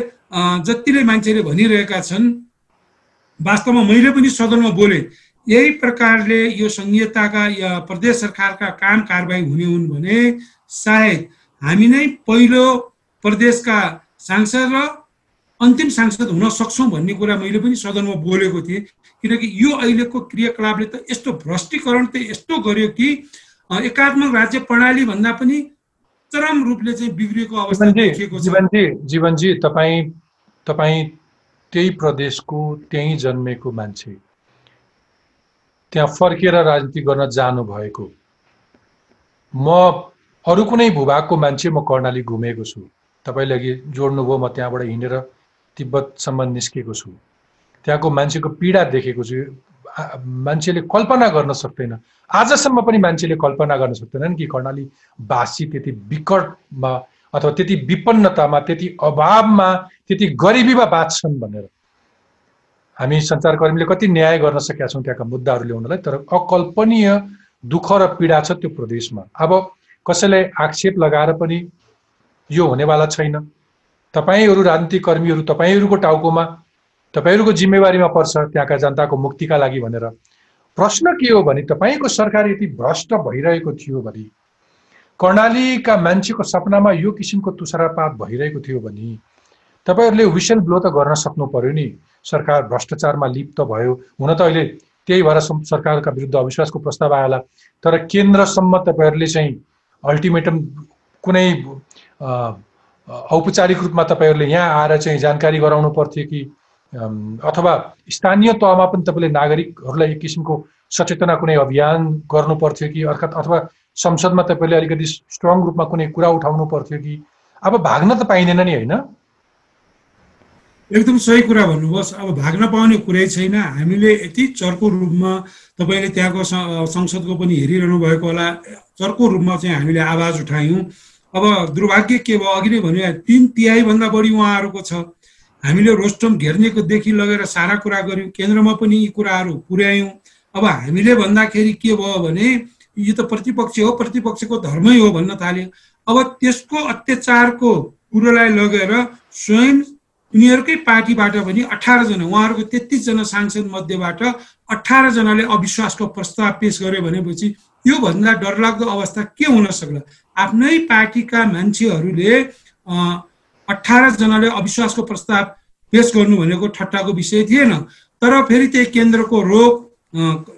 जतिले मान्छेले भनिरहेका छन् वास्तवमा मैले पनि सदनमा बोले यही प्रकारले यो सङ्घीयताका या प्रदेश सरकारका काम कारवाही हुने हुन् भने सायद हामी नै पहिलो प्रदेशका सांसद र अन्तिम सांसद हुन सक्छौँ भन्ने कुरा मैले पनि सदनमा बोलेको थिएँ। किनकि यो अहिलेको क्रियाकलापले त यस्तो भ्रष्टीकरण त यस्तो गर्यो कि एकात्मक राज्य प्रणाली भन्दा पनि चरम रूपले चाहिँ बिग्रिएको अवस्था देखिएको छ। जीवनजी जीवनजी तपाईँ तपाईँ त्यही प्रदेशको त्यहीँ जन्मेको मान्छे। त्यहाँ फर्केर राजनीति गर्न जानु भएको म अरू कुनै भूभागको मान्छे म कर्णाली घुमेको छु। तपाईँले अघि जोड्नुभयो म त्यहाँबाट हिँडेर तिब्बतसम्म निस्केको छु। त्यहाँको मान्छेको पीडा देखेको छु। मान्छेले कल्पना गर्न सक्दैन। आजसम्म पनि मान्छेले कल्पना गर्न सक्दैनन् कि कर्णाली कर्णालीवासी त्यति विकटमा अथवा त्यति विपन्नतामा त्यति अभावमा त्यति गरिबीमा बाँच्छन् भनेर। हामी सञ्चारकर्मीले कति न्याय गर्न सकेका छौँ त्यहाँका मुद्दाहरू ल्याउनलाई तर अकल्पनीय दुःख र पीडा छ त्यो प्रदेशमा। अब कसैलाई आक्षेप लगाएर पनि यो हुनेवाला छैन। तपाईँहरू राजनीतिक कर्मीहरू तपाईँहरूको टाउकोमा तपाईँहरूको जिम्मेवारीमा पर्छ त्यहाँका जनताको मुक्तिका लागि भनेर। प्रश्न के हो भने तपाईँको सरकार यति भ्रष्ट भइरहेको थियो भने कर्णालीका मान्छेको सपनामा यो किसिमको तुषारपात भइरहेको थियो भने तपाईँहरूले विसेल ब्लो त गर्न सक्नु पर्यो नि। सरकार भ्रष्टाचारमा लिप्त भयो। हुन त अहिले त्यही भएर सरकारका विरुद्ध अविश्वासको प्रस्ताव आएला तर केन्द्रसम्म तपाईँहरूले चाहिँ अल्टिमेटम कुनै औपचारिक रूपमा तपाईँहरूले यहाँ आएर चाहिँ जानकारी गराउनु पर्थ्यो कि अथवा स्थानीय तहमा पनि तपाईँले नागरिकहरूलाई एक किसिमको सचेतना कुनै अभियान गर्नु पर्थ्यो कि अर्थात् अथवा संसदमा तपाईँले अलिकति स्ट्रङ रूपमा कुनै कुरा उठाउनु पर्थ्यो कि? अब भाग्न त पाइँदैन नि होइन? एकदम सही कुरा भन्नुभयोस् अब भाग्न पाउने कुरै छैन। हामीले यति चर्को रूपमा तपाईँले त्यहाँको संसदको पनि हेरिरहनु भएको होला। चर्को रूपमा चाहिँ हामीले आवाज उठायौँ। अब दुर्भाग्य के भयो अघि नै भने तिन तिहाईभन्दा बढी उहाँहरूको छ। हामीले रोस्टम घेर्नेकोदेखि लगेर सारा कुरा गऱ्यौँ। केन्द्रमा पनि यी कुराहरू पुर्यायौँ। अब हामीले भन्दाखेरि के भयो भने यो त प्रतिपक्ष हो प्रतिपक्षको धर्मै हो भन्न थाल्यो। अब त्यसको अत्याचारको कुरोलाई लगेर स्वयं उनीहरूकै पार्टीबाट पनि अठारजना उहाँहरूको तेत्तिसजना सांसद मध्येबाट अठारजनाले अविश्वासको प्रस्ताव पेश गर्यो भनेपछि योभन्दा डरलाग्दो अवस्था के हुन सक्ला? आफ्नै पार्टीका मान्छेहरूले अठारजनाले अविश्वासको प्रस्ताव पेश गर्नु भनेको ठट्टाको विषय थिएन। तर फेरि त्यही केन्द्रको रोग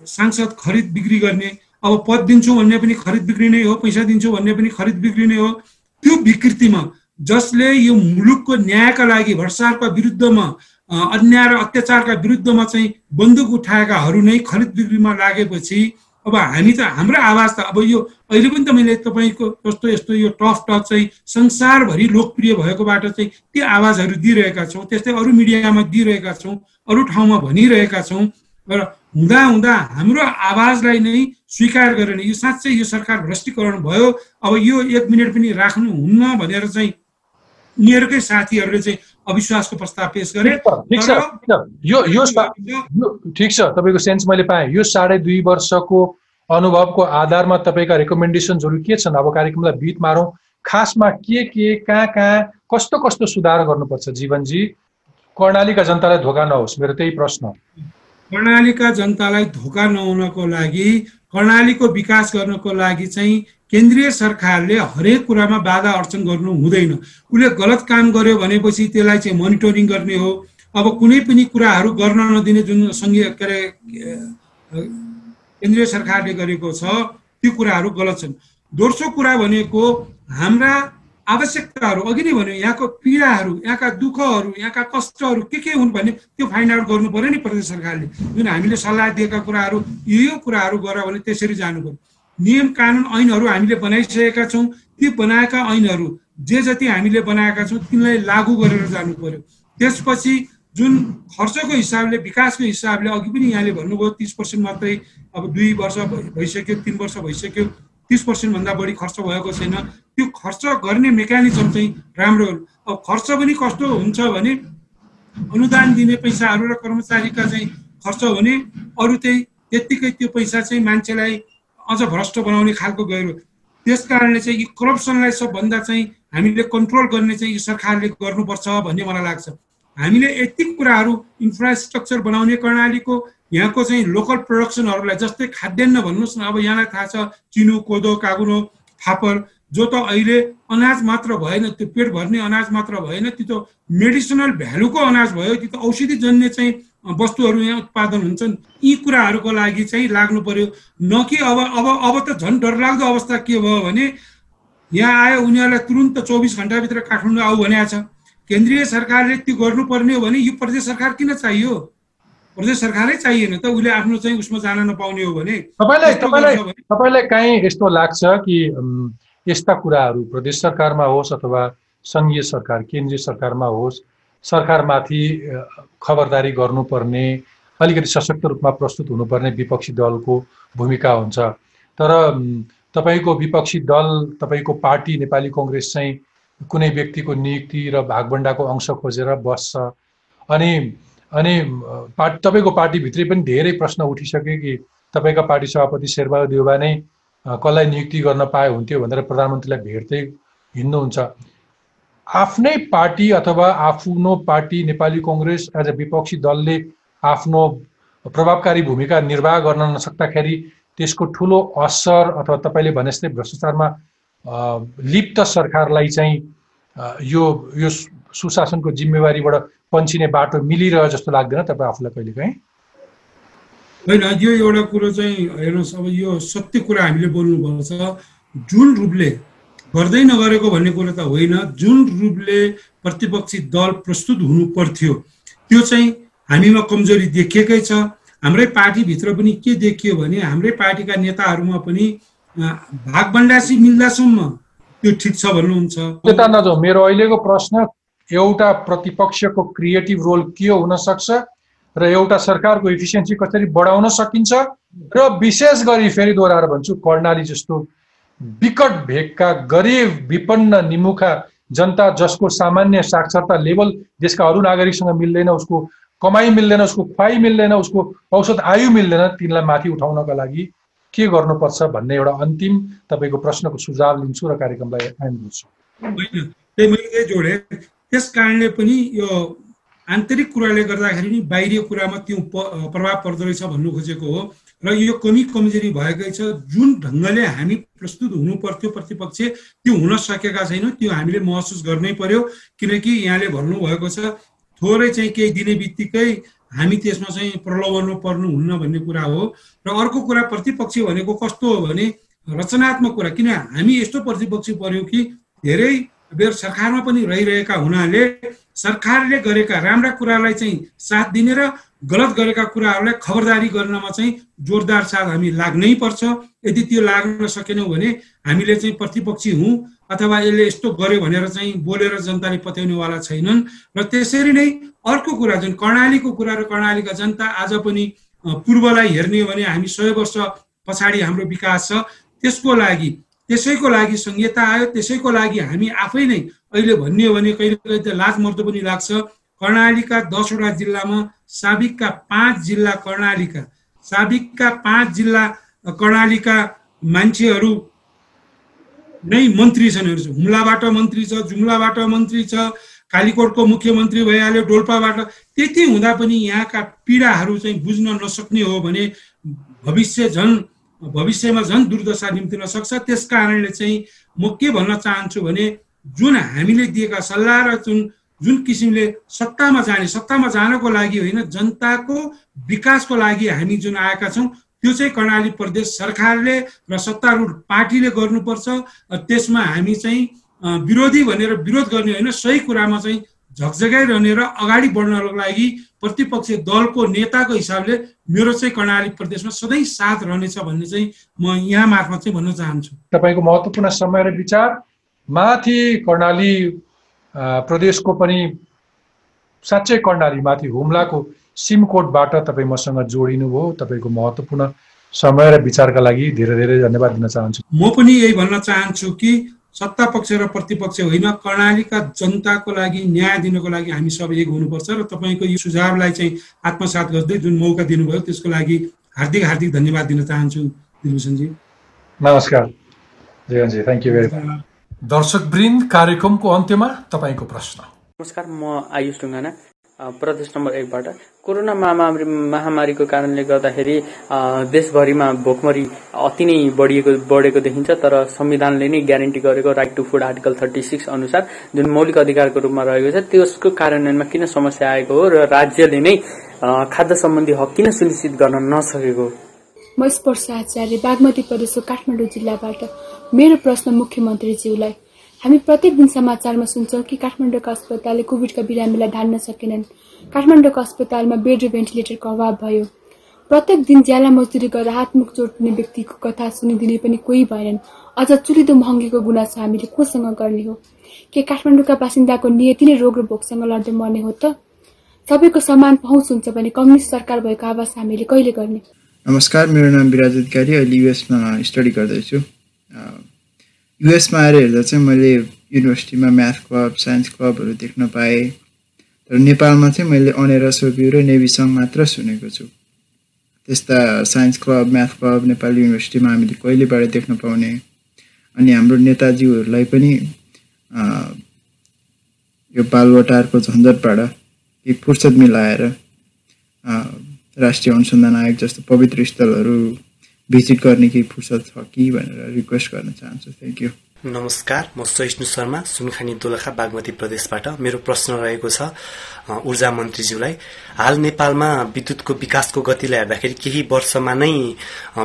सांसद खरिद बिक्री गर्ने अब पद दिन्छु भन्ने पनि खरिद बिक्री नै हो पैसा दिन्छु भन्ने पनि खरिद बिक्री नै हो त्यो विकृतिमा जसले यो मुलुकको न्यायका लागि भ्रष्टाचारका विरुद्धमा अन्याय र अत्याचारका विरुद्धमा चाहिँ बन्दुक उठाएकाहरू नै खरिद बिक्रीमा लागेपछि अब हामी त हाम्रो आवाज त अब यो अहिले पनि त मैले तपाईँको जस्तो यस्तो यो टफ टक चाहिँ संसारभरि लोकप्रिय भएकोबाट चाहिँ ती आवाजहरू दिइरहेका छौँ त्यस्तै अरू मिडियामा दिइरहेका छौँ अरू ठाउँमा भनिरहेका छौँ र हुँदा हुँदा हाम्रो आवाजलाई नै स्वीकार गरेर यो साँच्चै यो सरकार भ्रष्टीकरण भयो। अब यो एक मिनट पनि राख्नु हुन्न भनेर चाहिँ उनीहरूकै साथीहरूले चाहिँ अविश्वासको प्रस्ताव पेश गरे। यो यो ठिक छ तपाईँको सेन्स मैले पाएँ। यो साढे दुई वर्षको अनुभवको आधारमा तपाईँका रेकमेन्डेसन्सहरू के छन्? अब कार्यक्रमलाई बिट मारौँ। खासमा के के कहाँ कहाँ कस्तो कस्तो सुधार गर्नुपर्छ? जीवनजी कर्णालीका जनतालाई धोका नहोस् मेरो त्यही प्रश्न कर्णालीका जनतालाई धोका नहुनको लागि कर्णालीको विकास गर्नको लागि चाहिँ केन्द्रीय सरकारले हरेक कुरामा बाधा अर्चन गर्नु हुँदैन। उसले गलत काम गर्यो भनेपछि त्यसलाई चाहिँ मोनिटरिङ गर्ने हो। अब कुनै पनि कुराहरू गर्न नदिने जुन सङ्घीय के अरे केन्द्रीय सरकारले गरेको छ त्यो कुराहरू गलत छन्। दोस्रो कुरा भनेको हाम्रा आवश्यकताहरू अघि नै भन्यो यहाँको पीडाहरू यहाँका दुःखहरू यहाँका कष्टहरू के के हुन् भने त्यो फाइन्ड आउट गर्नु पऱ्यो नि प्रदेश सरकारले। जुन हामीले सल्लाह दिएका कुराहरू यो यो कुराहरू गर भने त्यसरी जानु पऱ्यो नियम कानुन ऐनहरू हामीले बनाइसकेका छौँ ती बनाएका ऐनहरू जे जति हामीले बनाएका छौँ तिनलाई लागू गरेर जानु पर्यो त्यसपछि जुन खर्चको हिसाबले विकासको हिसाबले अघि पनि यहाँले भन्नुभयो तिस पर्सेन्ट मात्रै अब दुई वर्ष भइसक्यो तिन वर्ष भइसक्यो। तिस पर्सेन्टभन्दा बढी खर्च भएको छैन। त्यो खर्च गर्ने मेकानिजम चाहिँ राम्रो अब खर्च पनि कस्तो हुन्छ भने अनुदान दिने पैसाहरू र कर्मचारीका चाहिँ खर्च भने अरू चाहिँ त्यत्तिकै त्यो पैसा चाहिँ मान्छेलाई अझ भ्रष्ट बनाउने खालको गयो त्यस कारणले चाहिँ यो करप्सनलाई सबभन्दा चाहिँ हामीले कन्ट्रोल गर्ने चाहिँ यो सरकारले गर्नुपर्छ भन्ने मलाई लाग्छ। हामीले यति कुराहरू इन्फ्रास्ट्रक्चर बनाउने कर्णालीको यहाँको चाहिँ लोकल प्रडक्सनहरूलाई जस्तै खाद्यान्न भन्नुहोस् न अब यहाँलाई थाहा छ चिनो कोदो कागुनो फापर जो त अहिले अनाज मात्र भएन त्यो पेट भर्ने अनाज मात्र भएन त्यो त मेडिसनल भ्यालुको अनाज भयो त्यो त औषधि जन्य चाहिँ वस्तुहरू यहाँ उत्पादन हुन्छन्। यी कुराहरूको लागि चाहिँ लाग्नु पर्यो न कि अब अब अब त झन् डरलाग्दो अवस्था के भयो भने यहाँ आयो उनीहरूलाई तुरुन्त चौबिस घन्टाभित्र काठमाडौँ आऊ भनेको छ। केन्द्रीय सरकारले त्यो गर्नुपर्ने हो भने यो प्रदेश सरकार किन चाहियो? प्रदेश सरकारै चाहिएन त उसले आफ्नो चाहिँ उसमा जान नपाउने हो भने तपाईँलाई तपाईँलाई तपाईँलाई काहीँ यस्तो लाग्छ कि यस्ता कुराहरू प्रदेश सरकारमा होस् अथवा सङ्घीय सरकार केन्द्रीय सरकारमा होस् सरकारमाथि खबरदारी गर्नुपर्ने अलिकति सशक्त रूपमा प्रस्तुत हुनुपर्ने विपक्षी दलको भूमिका हुन्छ। तर तपाईँको विपक्षी दल तपाईँको पार्टी नेपाली कङ्ग्रेस चाहिँ कुनै व्यक्तिको नियुक्ति र भागभन्डाको अंश खोजेर बस्छ। अनि अनि पार्टी तपाईँको पार्टीभित्रै पनि धेरै प्रश्न उठिसक्यो कि तपाईँका पार्टी सभापति शेरबहादुर देउबा नै कसलाई नियुक्ति गर्न पाए हुन्थ्यो भनेर प्रधानमन्त्रीलाई भेट्दै हिँड्नुहुन्छ। आफ्नै पार्टी अथवा आफ्नो party Nepali Congress as a विपक्षी दलले आफ्नो प्रभावकारी भूमिका निर्वाह गर्न नसक्दाखेरि त्यसको ठुलो असर अथवा तपाईँले भने जस्तै भ्रष्टाचारमा लिप्त सरकारलाई चाहिँ यो यो सुशासनको जिम्मेवारीबाट पन्छिने बाटो मिलिरह्यो जस्तो लाग्दैन तपाईँ आफूलाई कहिले काहीँ होइन यो एउटा कुरो चाहिँ हेर्नुहोस् अब यो सत्य कुरा हामीले बोल्नुपर्छ। जुन रूपले गर्दै नगरेको भन्ने कुरो त होइन जुन रूपले प्रतिपक्षी दल प्रस्तुत हुनु पर्थ्यो त्यो चाहिँ हामीमा कमजोरी देखिएकै छ। हाम्रै पार्टीभित्र पनि के देखियो भने हाम्रै पार्टीका नेताहरूमा पनि भागबन्डासी मिल्दासम्म त्यो ठिक छ भन्नुहुन्छ। मेरो अहिलेको प्रश्न एउटा प्रतिपक्षको क्रिएटिभ रोल के हुन सक्छ र एउटा सरकारको इफिसियन्सी कसरी बढाउन सकिन्छ र विशेष गरी फेरि दोहोऱ्याएर भन्छु कर्णाली जस्तो विकट भेगका गरिब विपन्न निमुखा जनता जसको सामान्य साक्षरता लेभल देशका अरू नागरिकसँग मिल्दैन उसको कमाइ मिल्दैन उसको खुवाइ मिल्दैन उसको औषध आयु मिल्दैन तिनलाई माथि उठाउनका लागि के गर्नुपर्छ भन्ने एउटा अन्तिम तपाईँको प्रश्नको सुझाव लिन्छु र कार्यक्रमलाई एन्ड गर्छु त्यही मैले जोडेँ। त्यस कारणले पनि यो आन्तरिक कुराले गर्दाखेरि नि बाहिरी कुरामा त्यो प्रभाव पर्दो रहेछ भन्नु खोजेको हो। र यो कमी कमजोरी भएकै छ। जुन ढङ्गले हामी प्रस्तुत हुनु पर्थ्यो प्रतिपक्ष त्यो हुन सकेका छैनौँ त्यो हामीले महसुस गर्नै पर्यो। किनकि यहाँले भन्नुभएको छ थोरै चाहिँ केही दिने बित्तिकै हामी त्यसमा चाहिँ प्रलोभन पर्नुहुन्न भन्ने कुरा हो। र अर्को कुरा प्रतिपक्षी भनेको कस्तो हो भने रचनात्मक कुरा। किन हामी यस्तो प्रतिपक्षी पर्यौँ कि धेरै सरकारमा पनि रहिरहेका हुनाले सरकारले गरेका राम्रा कुरालाई चाहिँ साथ दिने र गलत गरेका कुराहरूलाई खबरदारी गर्नमा चाहिँ जोरदार साथ हामी लाग्नै पर्छ। यदि त्यो लाग्न सकेनौँ भने हामीले चाहिँ प्रतिपक्षी हौँ अथवा यसले यस्तो गर्यो भनेर चाहिँ बोलेर जनताले पत्याउनेवाला छैनन् र त्यसरी नै अर्को कुरा जुन कर्णालीको कुरा र कर्णालीका जनता आज पनि पूर्वलाई हेर्ने हो भने हामी सय वर्ष पछाडि हाम्रो विकास छ। त्यसको लागि त्यसैको लागि संहिता आयो त्यसैको लागि हामी आफै नै अहिले भन्ने भने कहिले कहिले त लाज मर्दो पनि लाग्छ। कर्णालीका दसवटा जिल्लामा साबिकका पाँच जिल्ला कर्णालीका साबिकका पाँच जिल्ला कर्णालीका मान्छेहरू नै मन्त्री छन् हुम्लाबाट मन्त्री छ जुम्लाबाट मन्त्री छ कालीकोटको मुख्यमन्त्री भइहाल्यो डोल्पाबाट। त्यति हुँदा पनि यहाँका पीडाहरू चाहिँ बुझ्न नसक्ने हो भने भविष्य झन् भविष्यमा झन् दुर्दशा निम्तिन सक्छ त्यस कारणले चाहिँ म के भन्न चाहन्छु भने जुन हामीले दिएका सल्लाह र जुन जुन किसिमले सत्तामा जाने सत्तामा जानको लागि होइन जनताको विकासको लागि हामी जुन आएका छौँ त्यो चाहिँ कर्णाली प्रदेश सरकारले र सत्तारूढ पार्टीले गर्नुपर्छ। त्यसमा हामी चाहिँ विरोधी भनेर विरोध गर्ने होइन सही कुरामा चाहिँ झकझगाइरहने र अगाडि बढ्नको लागि प्रतिपक्ष दलको नेताको हिसाबले मेरो चाहिँ कर्णाली प्रदेशमा सधैँ साथ रहनेछ भन्ने चाहिँ म यहाँ मार्फत चाहिँ भन्न चाहन्छु। तपाईँको महत्त्वपूर्ण समय र विचार माथि कर्णाली प्रदेशको पनि साँच्चै कर्णाली माथि हुम्लाको सिमकोटबाट तपाईँ मसँग जोडिनु भयो। तपाईँको महत्त्वपूर्ण समय र विचारका लागि धेरै धेरै धन्यवाद दिन चाहन्छु। म पनि यही भन्न चाहन्छु कि सत्ता पक्ष र प्रतिपक्ष होइन कर्णालीका जनताको लागि न्याय दिनको लागि हामी सब एक हुनुपर्छ र तपाईँको यो सुझावलाई चाहिँ आत्मसात गर्दै जुन मौका दिनुभयो त्यसको लागि हार्दिक हार्दिक धन्यवाद दिन चाहन्छु दिलभूषणजी। नमस्कार। जयनजी थ्याङ्क यू भेरी मच दर्शक वृन्द कार्यक्रमको अन्त्यमा तपाईँको प्रश्न। नमस्कार म आयुष ढुङ्गाना प्रदेश नम्बर एकबाट कोरोना महामारी महामारीको कारणले गर्दाखेरि देशभरिमा भोकमरी अति नै बढिएको बढेको देखिन्छ तर संविधानले नै ग्यारेन्टी गरेको right to food article thirty six अनुसार जुन मौलिक अधिकारको रूपमा रहेको छ त्यसको कार्यान्वयनमा किन समस्या आएको हो र राज्यले नै खाद्य सम्बन्धी हक किन सुनिश्चित गर्न नसकेको? म स्पर्श आचार्य बागमती प्रदेशको काठमाडौँ जिल्लाबाट मेरो प्रश्न मुख्यमन्त्रीज्यूलाई हामी प्रत्येक दिन समाचारमा सुन्छौँ कि काठमाडौँको अस्पतालले कोभिडका बिरामीलाई ढाल्न सकेनन्। काठमाडौँको अस्पतालमा बेड र भेन्टिलेटरको अभाव भयो। प्रत्येक दिन ज्याला मजदुरी गरेर हातमुख जोड्ने व्यक्तिको कथा सुनिदिने पनि कोही भएनन्। अझ चुलिदो महँगीको गुनासो हामीले कोसँग गर्ने हो? के काठमाडौँका बासिन्दाको नियति नै रोग र भोकसँग लड्दै मर्ने हो त? सबैको समान पहुँच हुन्छ भने कम्युनिस्ट सरकार भएको आवास हामीले कहिले गर्ने? नमस्कार मेरो नाम विराज अधिकारी अहिले युएसमा स्टडी गर्दैछु। युएसमा आएर हेर्दा चाहिँ मैले युनिभर्सिटीमा म्याथ क्लब साइन्स क्लबहरू देख्न पाएँ तर नेपालमा चाहिँ मैले अनेर सोप्यु र नेभी सङ्घ मात्र सुनेको छु त्यस्ता science club math club Nepal युनिभर्सिटीमा हामीले कहिलेबाट देख्न पाउने अनि हाम्रो नेताजीहरूलाई पनि यो बालवटारको झन्झटबाट केही फुर्सद मिलाएर राष्ट्रिय अनुसन्धान आयोग जस्तो पवित्र स्थलहरू भिजिट गर्ने केही फुर्सद छ कि भनेर रिक्वेस्ट गर्न चाहन्छु. थ्याङ्क यू नमस्कार म सहिष्णु शर्मा सुनखानी दोलखा बागमती प्रदेशबाट। मेरो प्रश्न रहेको छ ऊर्जा मन्त्रीज्यूलाई। हाल नेपालमा विद्युतको विकासको गतिलाई हेर्दाखेरि केही वर्षमा नै अ,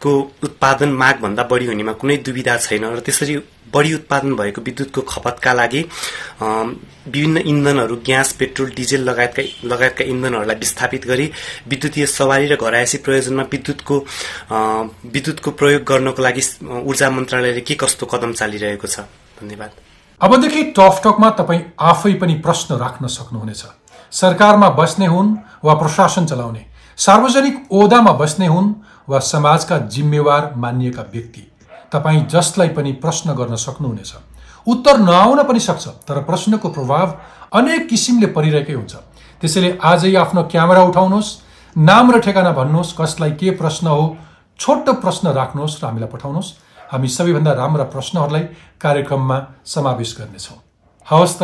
विद्युतको उत्पादन मागभन्दा बढी हुनेमा कुनै दुविधा छैन र त्यसरी बढी उत्पादन भएको विद्युतको खपतका लागि विभिन्न इन्धनहरू ग्यास पेट्रोल डिजेल लगायतका लगायतका इन्धनहरूलाई विस्थापित गरी विद्युतीय सवारी र घरायसी प्रयोजनमा विद्युतको विद्युतको प्रयोग गर्नको लागि ऊर्जा मन्त्रालयले के कस्तो कदम चालिरहेको छ? धन्यवाद। अबदेखि टकटकमा तपाईँ आफै पनि प्रश्न राख्न सक्नुहुनेछ। सरकारमा बस्ने हुन् वा प्रशासन चलाउने? सार्वजनिक ओदामा बस्ने हुन् वा समाजका जिम्मेवार मानिएका व्यक्ति। तपाईँ जसलाई पनि प्रश्न गर्न सक्नुहुनेछ। उत्तर नआउन पनि सक्छ तर प्रश्नको प्रभाव अनेक किसिमले परिरहेकै हुन्छ। त्यसैले आजै आफ्नो क्यामेरा उठाउनुहोस् नाम र ठेगाना भन्नुहोस् कसलाई के प्रश्न हो छोटो प्रश्न राख्नुहोस् र हामीलाई पठाउनुहोस्। हामी सबैभन्दा राम्रा प्रश्नहरूलाई कार्यक्रममा समावेश गर्नेछौँ। हवस् त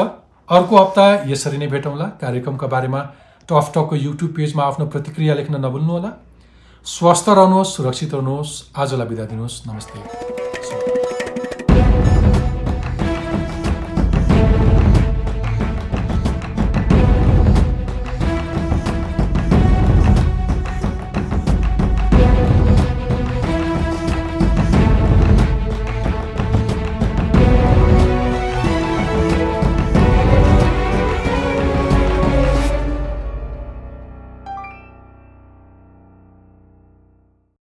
अर्को हप्ता यसरी नै भेटौँला। कार्यक्रमका बारेमा टफ टकको युट्युब पेजमा आफ्नो प्रतिक्रिया लेख्न नभुल्नुहोला। स्वस्थ रहनुहोस् सुरक्षित रहनुहोस्। आजलाई बिदा दिनुहोस्। नमस्ते।